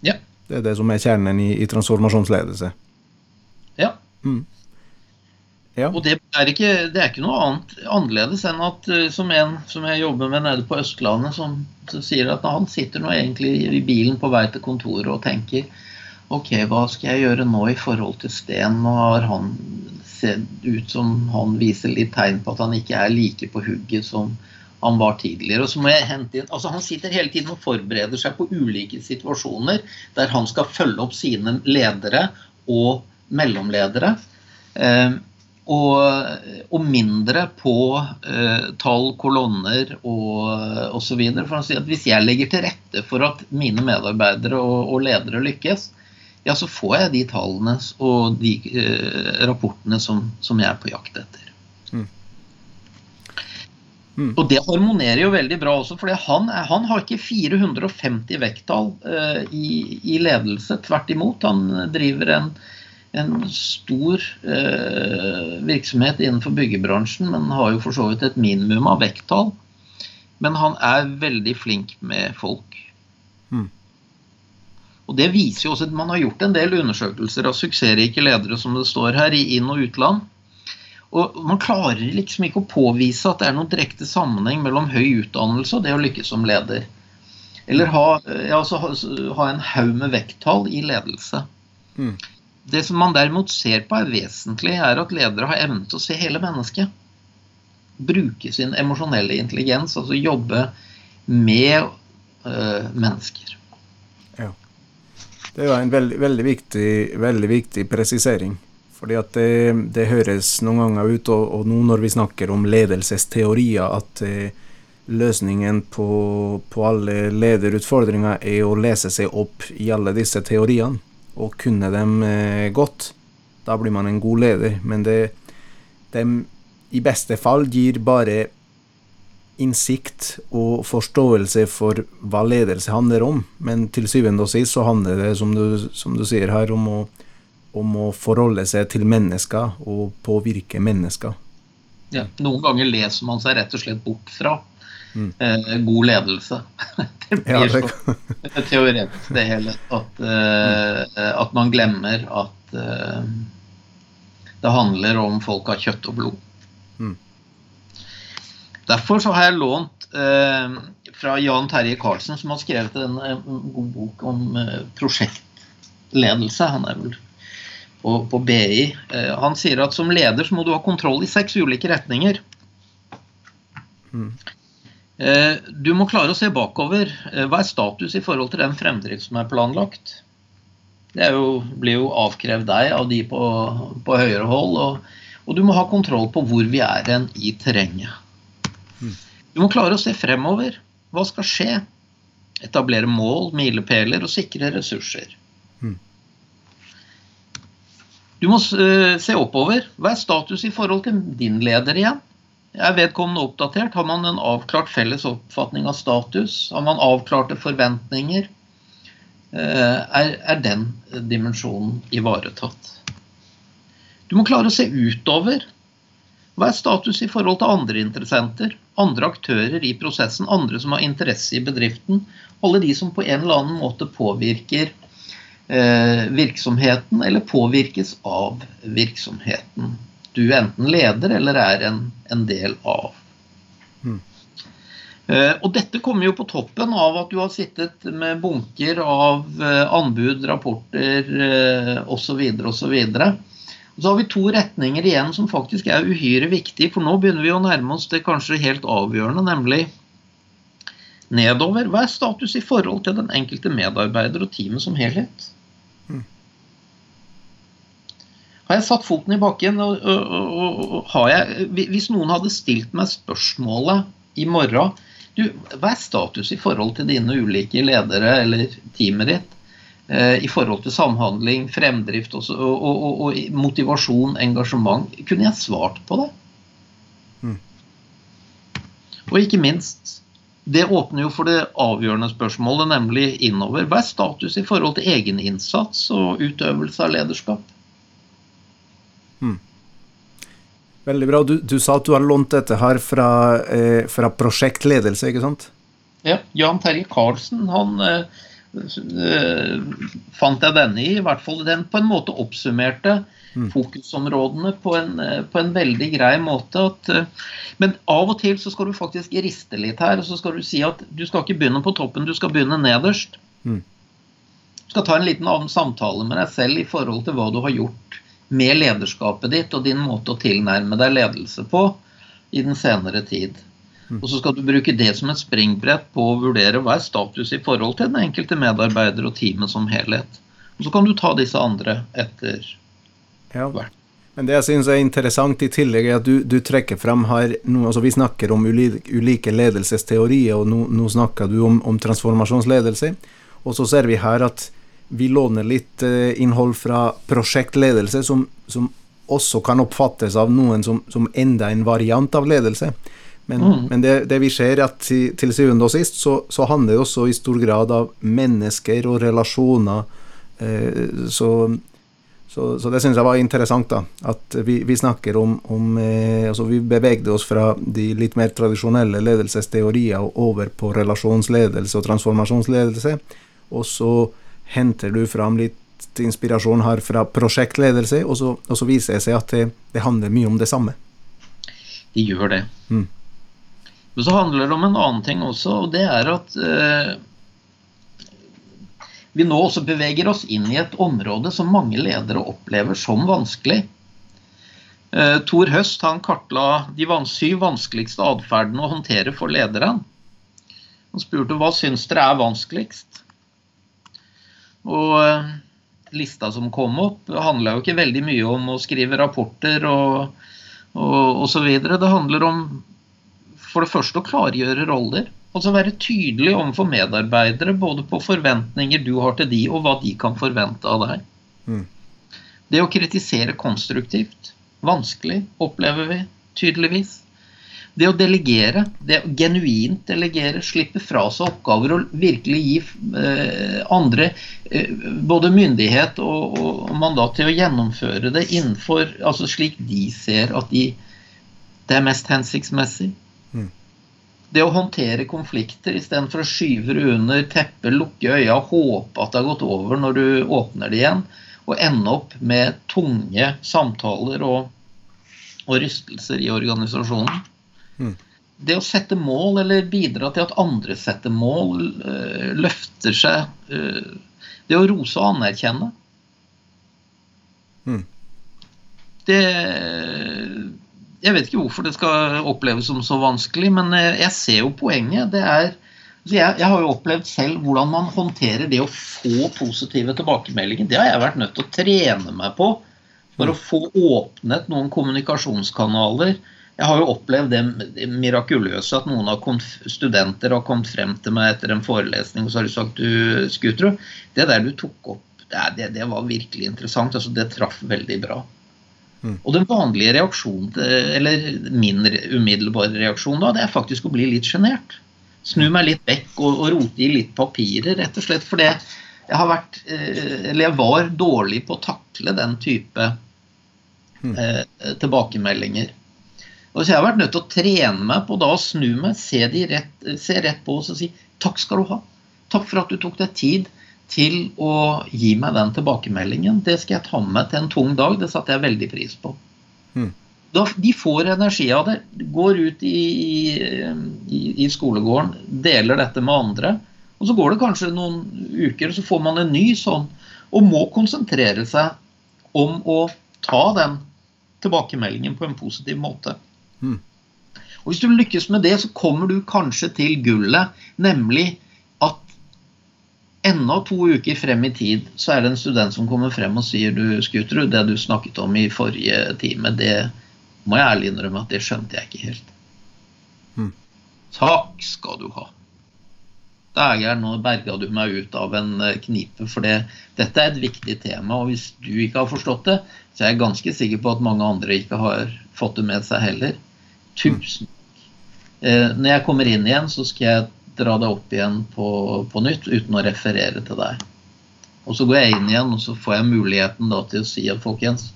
Ja. Det er det som er kjernen i, i transformasjonsledelse. Ja. Mm. Ja. Og det er, ikke, det er ikke noe annet annerledes enn at uh, som en som jeg jobber med nede på Østlandet, som, som sier at han sitter nå egentlig i bilen på vei til kontoret og tenker Ok, hva skal jeg gjøre nå i forhold til Sten? Nå har han sett ut som han viser litt tegn på at han ikke er like på hugget som han var tidligere. Og så må jeg hente inn, altså Han sitter hele tiden og forbereder seg på ulike situasjoner der han skal følge opp sine ledere og mellomledere. Eh, og, og, mindre på eh, tall, kolonner og osv. For å si at hvis jeg legger til rette for at mine medarbeidere og, og ledere lykkes, ja, så får jeg de tallene og de eh, rapportene som, som, jeg er på jakt etter. Mm. Mm. Og det harmonerer jo veldig bra også, for han, han, har ikke 450 vekttall eh, i, i, ledelse. Tvert imot. Han driver en, en stor eh, virksomhet innenfor byggebransjen, men har jo for så vidt et minimum av vekttall. Men han er veldig flink med folk. Mm. Og Det viser jo også at man har gjort en del undersøkelser av suksessrike ledere som det står her, i inn- og utland. Og Man klarer liksom ikke å påvise at det er noen direkte sammenheng mellom høy utdannelse og det å lykkes som leder. Eller ha, ja, ha, ha en haug med vekttall i ledelse. Mm. Det som man derimot ser på er vesentlig, er at ledere har evnen til å se hele mennesket. Bruke sin emosjonelle intelligens, altså jobbe med øh, mennesker. Det var en veldig, veldig, viktig, veldig viktig, presisering. Fordi at det, det, høres noen ganger ut, og, og, nå når vi snakker om ledelsesteorier, at eh, løsningen på, på, alle lederutfordringer er å lese seg opp i alle disse teoriene og kunne dem eh, godt. Da blir man en god leder. Men det, de i beste fall gir bare innsikt og forståelse for hva ledelse handler om. Men til syvende og sist så handler det, som du, som du sier her, om å, om å, forholde seg til mennesker og påvirke mennesker. Ja, noen ganger leser man seg rett og slett bort fra mm. eh, god ledelse. det blir ja, det så teoretisk, det hele. At, eh, at man glemmer at eh, det handler om folk av kjøtt og blod. Mm. Derfor så har jeg lånt eh, fra Jan Terje Karlsen, som har skrevet en, en god bok om eh, prosjektledelse. Han er vel på, på BI. Eh, han sier at som leder så må du ha kontroll i seks ulike retninger. Mm. Du må klare å se bakover. Eh, hva er status i forhold til den fremdrift som er planlagt? Det er jo, blir jo avkrevd deg av de på, på høyere hold. Og, og du må ha kontroll på hvor vi er hen i terrenget. Du må klare å se fremover. Hva skal skje? Etablere mål, milepæler og sikre ressurser. Mm. Du må uh, se oppover. Hva er status i forhold til din leder igjen? Er vedkommende oppdatert? Har man en avklart felles oppfatning av status? Har man avklarte forventninger? Uh, er, er den dimensjonen ivaretatt? Du må klare å se utover. Hva er status i forhold til andre interessenter? andre aktører i prosessen, andre som har interesse i bedriften. Alle de som på en eller annen måte påvirker eh, virksomheten, eller påvirkes av virksomheten. Du enten leder eller er en, en del av. Mm. Eh, og dette kommer jo på toppen av at du har sittet med bunker av eh, anbud, rapporter eh, osv. osv. Så har vi to retninger igjen som faktisk er uhyre viktige, for nå begynner vi å nærme oss det kanskje helt avgjørende, nemlig nedover. Hva er status i forhold til den enkelte medarbeider og teamet som helhet? Mm. Har jeg satt foten i bakken? Og, og, og, jeg, hvis noen hadde stilt meg spørsmålet i morgen du, Hva er status i forhold til dine ulike ledere eller teamet ditt? Eh, i forhold til samhandling, fremdrift også, og, og, og, motivasjon, engasjement. Kunne jeg svart på det? Mm. Og ikke minst, det åpner jo for det avgjørende spørsmålet, nemlig innover. Hva er status i forhold til egeninnsats og utøvelse av lederskap? Mm. Veldig bra. Du, du, sa at du har lånt dette her fra, eh, fra prosjektledelse, ikke sant? Ja, Jan Terje Karlsen, han eh, fant jeg denne i. I hvert fall den på en måte oppsummerte mm. fokusområdene på en, på en, veldig grei måte. At, men av og til så skal du faktisk riste litt her. og så skal Du si at du skal ikke begynne på toppen, du skal begynne nederst. Mm. Du skal ta en liten samtale med deg selv i forhold til hva du har gjort med lederskapet ditt og din måte å tilnærme deg ledelse på i den senere tid. Mm. Og så skal du bruke det som et springbrett på å vurdere hva er status i forhold til den enkelte medarbeider og teamet som helhet. Og så kan du ta disse andre etter ja. hvert. Men det jeg synes er interessant i tillegg, er at du, du trekker frem her no, altså Vi snakker om ulike ledelsesteorier, og nå, nå snakker du om, om, transformasjonsledelse. Og så ser vi her at vi låner litt eh, innhold fra prosjektledelse, som, som, også kan oppfattes av noen som, som enda en variant av ledelse. Men, mm. men det, det, vi ser, at til, til syvende og sist så, så, handler det også i stor grad av mennesker og relasjoner. Eh, så, så, så, det syns jeg var interessant, da. At vi, vi snakker om, om eh, altså Vi bevegde oss fra de litt mer tradisjonelle ledelsesteorier og over på relasjonsledelse og transformasjonsledelse. Og så henter du fram litt inspirasjon her fra prosjektledelse, og så, og så viser det seg at det, det, handler mye om det samme. De gjør det. Mm. Men så handler det om en annen ting også, og det er at eh, vi nå også beveger oss inn i et område som mange ledere opplever som vanskelig. Eh, Tor Høst han kartla de syv vanskeligste atferdene å håndtere for lederen. Han spurte hva syns dere er vanskeligst. Og eh, lista som kom opp, handla jo ikke veldig mye om å skrive rapporter og, og, videre. Det handler om for det første å klargjøre roller. Altså være tydelig overfor medarbeidere både på forventninger du har til de, og hva de kan forvente av deg. Mm. Det å kritisere konstruktivt. Vanskelig, opplever vi tydeligvis. Det å delegere, det å genuint delegere, slippe fra seg oppgaver og virkelig gi eh, andre eh, både myndighet og, og, mandat til å gjennomføre det innenfor altså slik de ser at de, det er mest hensiktsmessig. Mm. Det å håndtere konflikter istedenfor å skyve det under teppet, lukke øya, håpe at det har gått over når du åpner det igjen, og ende opp med tunge samtaler og, og rystelser i organisasjonen. Mm. Det å sette mål, eller bidra til at andre setter mål, øh, løfter seg øh, Det å rose og anerkjenne. Mm. Det Jeg vet ikke hvorfor det skal oppleves som så vanskelig, men eh, jeg ser jo poenget. Det er altså jeg, jeg, har jo opplevd selv hvordan man håndterer det å få positive tilbakemeldinger. Det har jeg vært nødt til å trene meg på for å få åpnet noen kommunikasjonskanaler jeg har jo opplevd det mirakuløse at noen av studenter har kommet frem til meg etter en forelesning og så har de sagt du, Skuterud, det der du tok opp, det, det, var virkelig interessant. altså Det traff veldig bra. Mm. Og den vanlige reaksjonen, eller min umiddelbare reaksjon da, det er faktisk å bli litt sjenert. Snu meg litt vekk og, og rote i litt papirer, rett og slett For jeg har vært, eh, eller jeg var dårlig på å takle den type mm. eh, tilbakemeldinger. Og så Jeg har vært nødt til å trene meg på da å snu meg, se, rett, se rett på oss og si takk skal du ha. Takk for at du tok deg tid til å gi meg den tilbakemeldingen. Det skal jeg ta med til en tung dag. Det satte jeg veldig pris på. Mm. Da, de får energi av det. Går ut i, i, i, skolegården, deler dette med andre. Og så går det kanskje noen uker, så får man en ny sånn. Og må konsentrere seg om å ta den tilbakemeldingen på en positiv måte. Mm. Og Hvis du lykkes med det, så kommer du kanskje til gullet, nemlig at enda to uker frem i tid så er det en student som kommer frem og sier du, Skuterud, det du snakket om i forrige time, det må jeg ærlig innrømme at det skjønte jeg ikke helt. Mm. Takk skal du ha. Dæger, nå berga du meg ut av en eh, knipe. For det, dette er et viktig tema. Og hvis du ikke har forstått det, så er jeg ganske sikker på at mange andre ikke har fått det med seg heller. Tusen eh, Når jeg kommer inn igjen, så skal jeg dra det opp igjen på, på, nytt uten å referere til deg. Og så går jeg inn igjen, og så får jeg muligheten da til å si at folkens,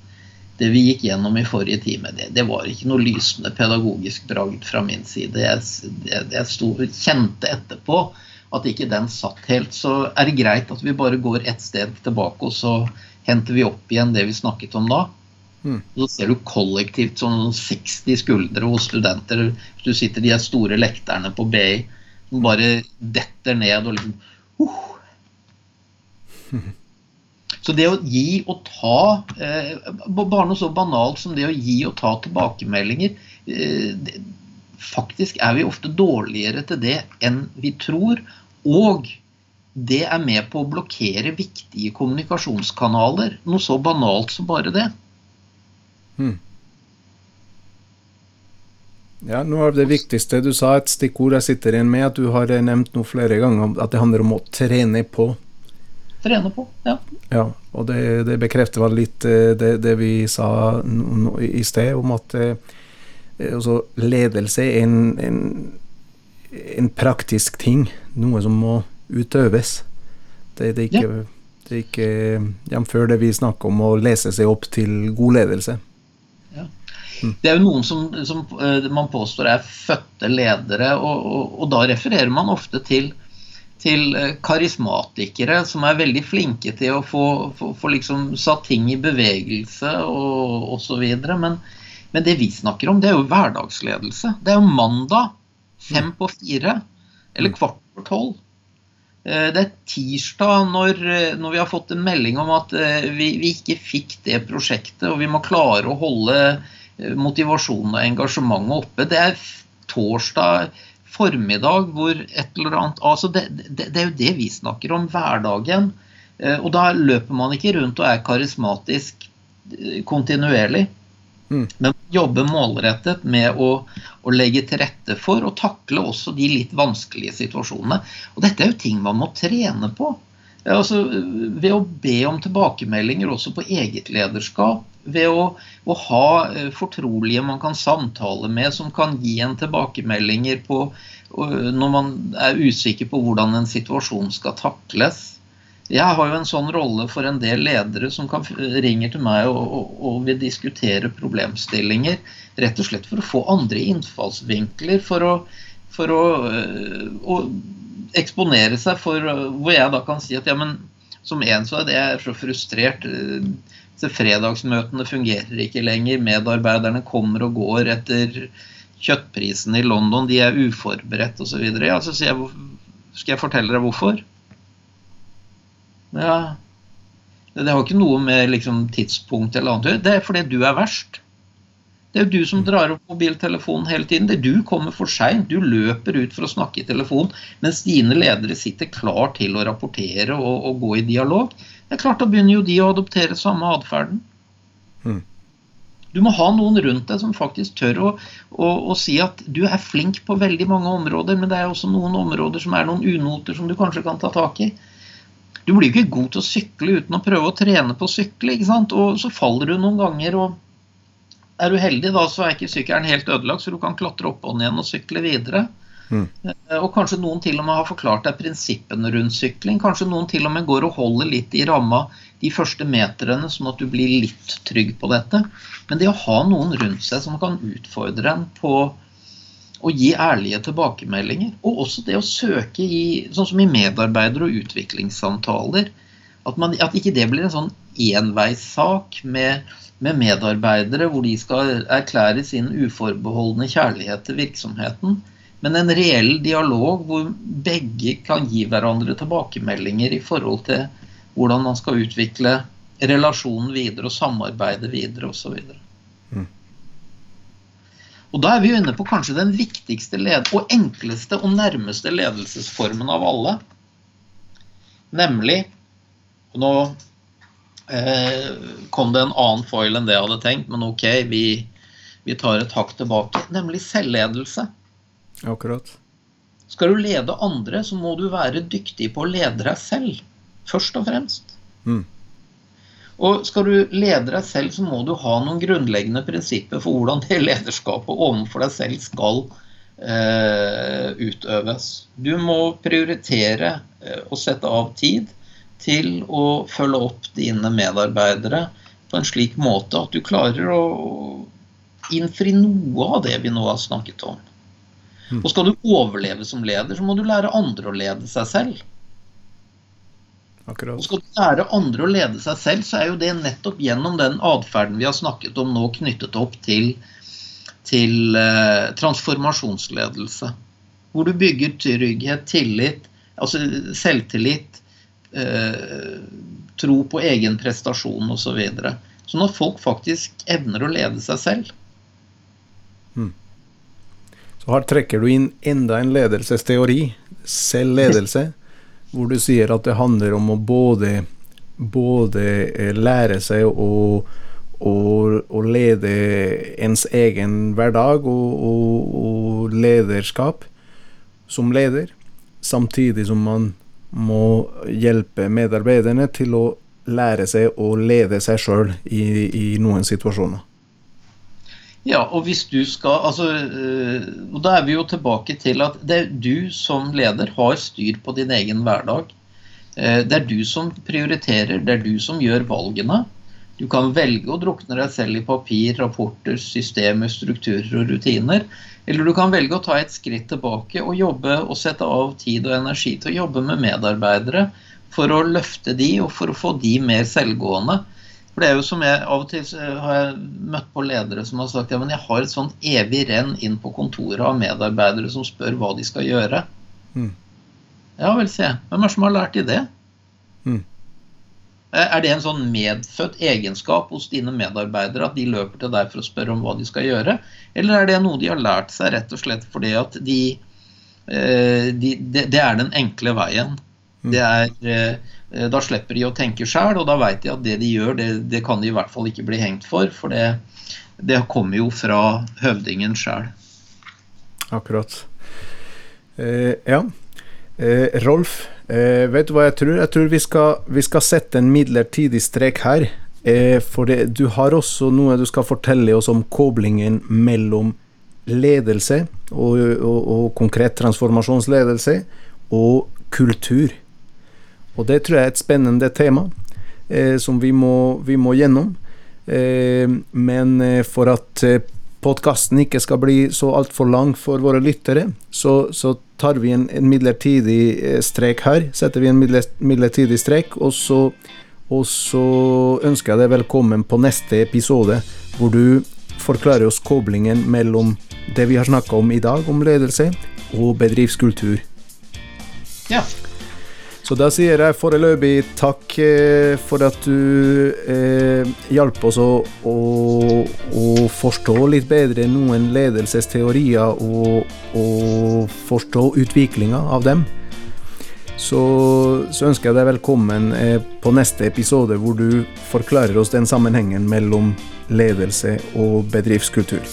det vi gikk gjennom i forrige time, det, det var ikke noe lysende pedagogisk bragd fra min side. Jeg, jeg, jeg sto, kjente etterpå at ikke den satt helt. Så er det greit at vi bare går ett sted tilbake, og så henter vi opp igjen det vi snakket om da. Mm. Så ser du kollektivt sånn 60 skuldre hos studenter. Hvis du sitter de store lekterne på BI som bare detter ned og liksom uh. Så det å gi og ta eh, Bare noe så banalt som det å gi og ta tilbakemeldinger eh, det, Faktisk er vi ofte dårligere til det enn vi tror. Og det er med på å blokkere viktige kommunikasjonskanaler. Noe så banalt som bare det. Hmm. Ja, Noe av det viktigste du sa, et stikkord jeg sitter igjen med, at du har nevnt noe flere ganger, at det handler om å trene på. Trene på, ja. ja og det, det bekrefter vel litt eh, det, det vi sa i sted, om at eh, altså, ledelse er en, en, en, praktisk ting. Noe som må utøves. Det, det er ikke, ja. det er ikke jf. det vi snakker om å lese seg opp til god ledelse. Det er jo noen som, som, eh, man påstår er fødte ledere, og, og, og da refererer man ofte til, til, eh, karismatikere som er veldig flinke til å få, få, få liksom satt ting i bevegelse og osv. Men, men det vi snakker om, det er jo hverdagsledelse. Det er jo mandag fem på fire eller mm. kvart på tolv. Eh, det er tirsdag når, når, vi har fått en melding om at vi, vi, ikke fikk det prosjektet, og vi må klare å holde motivasjonen og engasjementet oppe. Det er torsdag formiddag hvor et eller annet altså det, det, det, er jo det vi snakker om hverdagen. Eh, og da løper man ikke rundt og er karismatisk eh, kontinuerlig. Mm. Men jobbe målrettet med å, å, legge til rette for og takle også de litt vanskelige situasjonene. Og dette er jo ting man må trene på. Altså, ved å be om tilbakemeldinger også på eget lederskap, ved å, å, ha eh, fortrolige man kan samtale med, som kan gi en tilbakemeldinger på når man er usikker på hvordan en situasjon skal takles. Jeg har jo en sånn rolle for en del ledere som kan, ringer til meg og, og, og, vil diskutere problemstillinger. Rett og slett for å få andre innfallsvinkler, for å, for å, eh, å eksponere seg for Hvor jeg da kan si at ja, men som en så er det jeg så frustrert. Så fredagsmøtene fungerer ikke lenger. Medarbeiderne kommer og går etter kjøttprisen i London. De er uforberedt osv. Ja, så sier jeg Skal jeg fortelle deg hvorfor? Ja Det har ikke noe med liksom, tidspunkt eller annet å gjøre. Det er fordi du er verst. Det er jo du som drar opp mobiltelefonen hele tiden. Det er du kommer for seint. Du løper ut for å snakke i telefon, mens dine ledere sitter klar til å rapportere og, og gå i dialog. Det er klart Da begynner jo de å adoptere samme atferden. Mm. Du må ha noen rundt deg som faktisk tør å, å, å, si at du er flink på veldig mange områder, men det er også noen områder som er noen unoter som du kanskje kan ta tak i. Du blir ikke god til å sykle uten å prøve å trene på å sykle. ikke sant? Og så faller du noen ganger, og er du heldig da, så er ikke sykkelen helt ødelagt, så du kan klatre opp og ned og sykle videre. Mm. Eh, og kanskje noen til og med har forklart deg prinsippene rundt sykling. Kanskje noen til og med går og holder litt i ramma de første meterne, sånn at du blir litt trygg på dette. Men det å ha noen rundt seg som kan utfordre en på å gi ærlige tilbakemeldinger, og også det å søke i sånn som i medarbeider- og utviklingssamtaler, at, man, at ikke det blir en sånn enveissak med, med medarbeidere hvor de skal erklære sin uforbeholdne kjærlighet til virksomheten men en reell dialog hvor begge kan gi hverandre tilbakemeldinger i forhold til hvordan man skal utvikle relasjonen videre og samarbeide videre osv. Mm. Og Da er vi inne på kanskje den viktigste og enkleste og nærmeste ledelsesformen av alle. Nemlig Nå eh, kom det en annen foil enn det jeg hadde tenkt, men ok, vi, vi tar et hakk tilbake. Nemlig selvledelse. Akkurat. Skal du lede andre, så må du være dyktig på å lede deg selv. Først og fremst. Mm. Og skal du lede deg selv, så må du ha noen grunnleggende prinsipper for hvordan det lederskapet overfor deg selv skal eh, utøves. Du må prioritere eh, og sette av tid til å følge opp dine medarbeidere på en slik måte at du klarer å innfri noe av det vi nå har snakket om. Mm. Og skal du overleve som leder, så må du lære andre å lede seg selv. Akkurat. Og skal du lære andre å lede seg selv, så er jo det nettopp gjennom den atferden vi har snakket om nå, knyttet opp til, til eh, transformasjonsledelse. Hvor du bygger trygghet, tillit, altså selvtillit, eh, tro på egen prestasjon osv. Så videre. sånn at folk faktisk evner å lede seg selv. Hmm. Så her trekker du inn enda en ledelsesteori, selvledelse, hvor du sier at det handler om å både, både eh, lære seg å, å, å lede ens egen hverdag og, og, og lederskap som leder, samtidig som man må hjelpe medarbeiderne til å lære seg å lede seg sjøl i, i, noen situasjoner. Ja, og hvis du skal altså, øh, og Da er vi jo tilbake til at det er du som leder har styr på din egen hverdag. Eh, det er du som prioriterer, det er du som gjør valgene. Du kan velge å drukne deg selv i papir, rapporter, systemer, strukturer og rutiner. Eller du kan velge å ta et skritt tilbake og jobbe og sette av tid og energi til å jobbe med medarbeidere for å løfte de og for å få de mer selvgående. For det er jo som jeg Av og til har jeg møtt på ledere som har sagt ja, men jeg har et sånt evig renn inn på kontoret av medarbeidere som spør hva de skal gjøre. Mm. Ja vel, sier jeg. Hvem er det som har lært de det? Mm. Eh, er det en sånn medfødt egenskap hos dine medarbeidere at de løper til deg for å spørre om hva de skal gjøre? Eller er det noe de har lært seg rett og slett fordi at de, eh, de det, er den enkle veien. Mm. Det er, eh, da slipper de å tenke sjøl, og da veit de at det de gjør, det, det, kan de i hvert fall ikke bli hengt for. For det, det kommer jo fra høvdingen sjøl. Akkurat. Eh, ja. Eh, Rolf, Eh, vet du hva jeg tror? Jeg tror vi skal, vi skal sette en midlertidig strek her. Eh, for det, du har også noe du skal fortelle oss om koblingen mellom ledelse, og, og, og konkret transformasjonsledelse, og kultur. Og det tror jeg er et spennende tema eh, som vi må, vi må gjennom. Eh, men eh, for at eh, podkasten ikke skal bli så altfor lang for våre lyttere, så, så tar vi en, en, midlertidig eh, strek her. Setter vi en midlertidig strek, og så, og så ønsker jeg deg velkommen på neste episode, hvor du forklarer oss koblingen mellom det vi har snakka om i dag, om ledelse, og bedriftskultur. Ja. Så da sier jeg foreløpig takk eh, for at du eh, hjalp oss å, å, å, forstå litt bedre noen ledelsesteorier og, og forstå utviklinga av dem. Så, så, ønsker jeg deg velkommen eh, på neste episode, hvor du forklarer oss den sammenhengen mellom ledelse og bedriftskultur.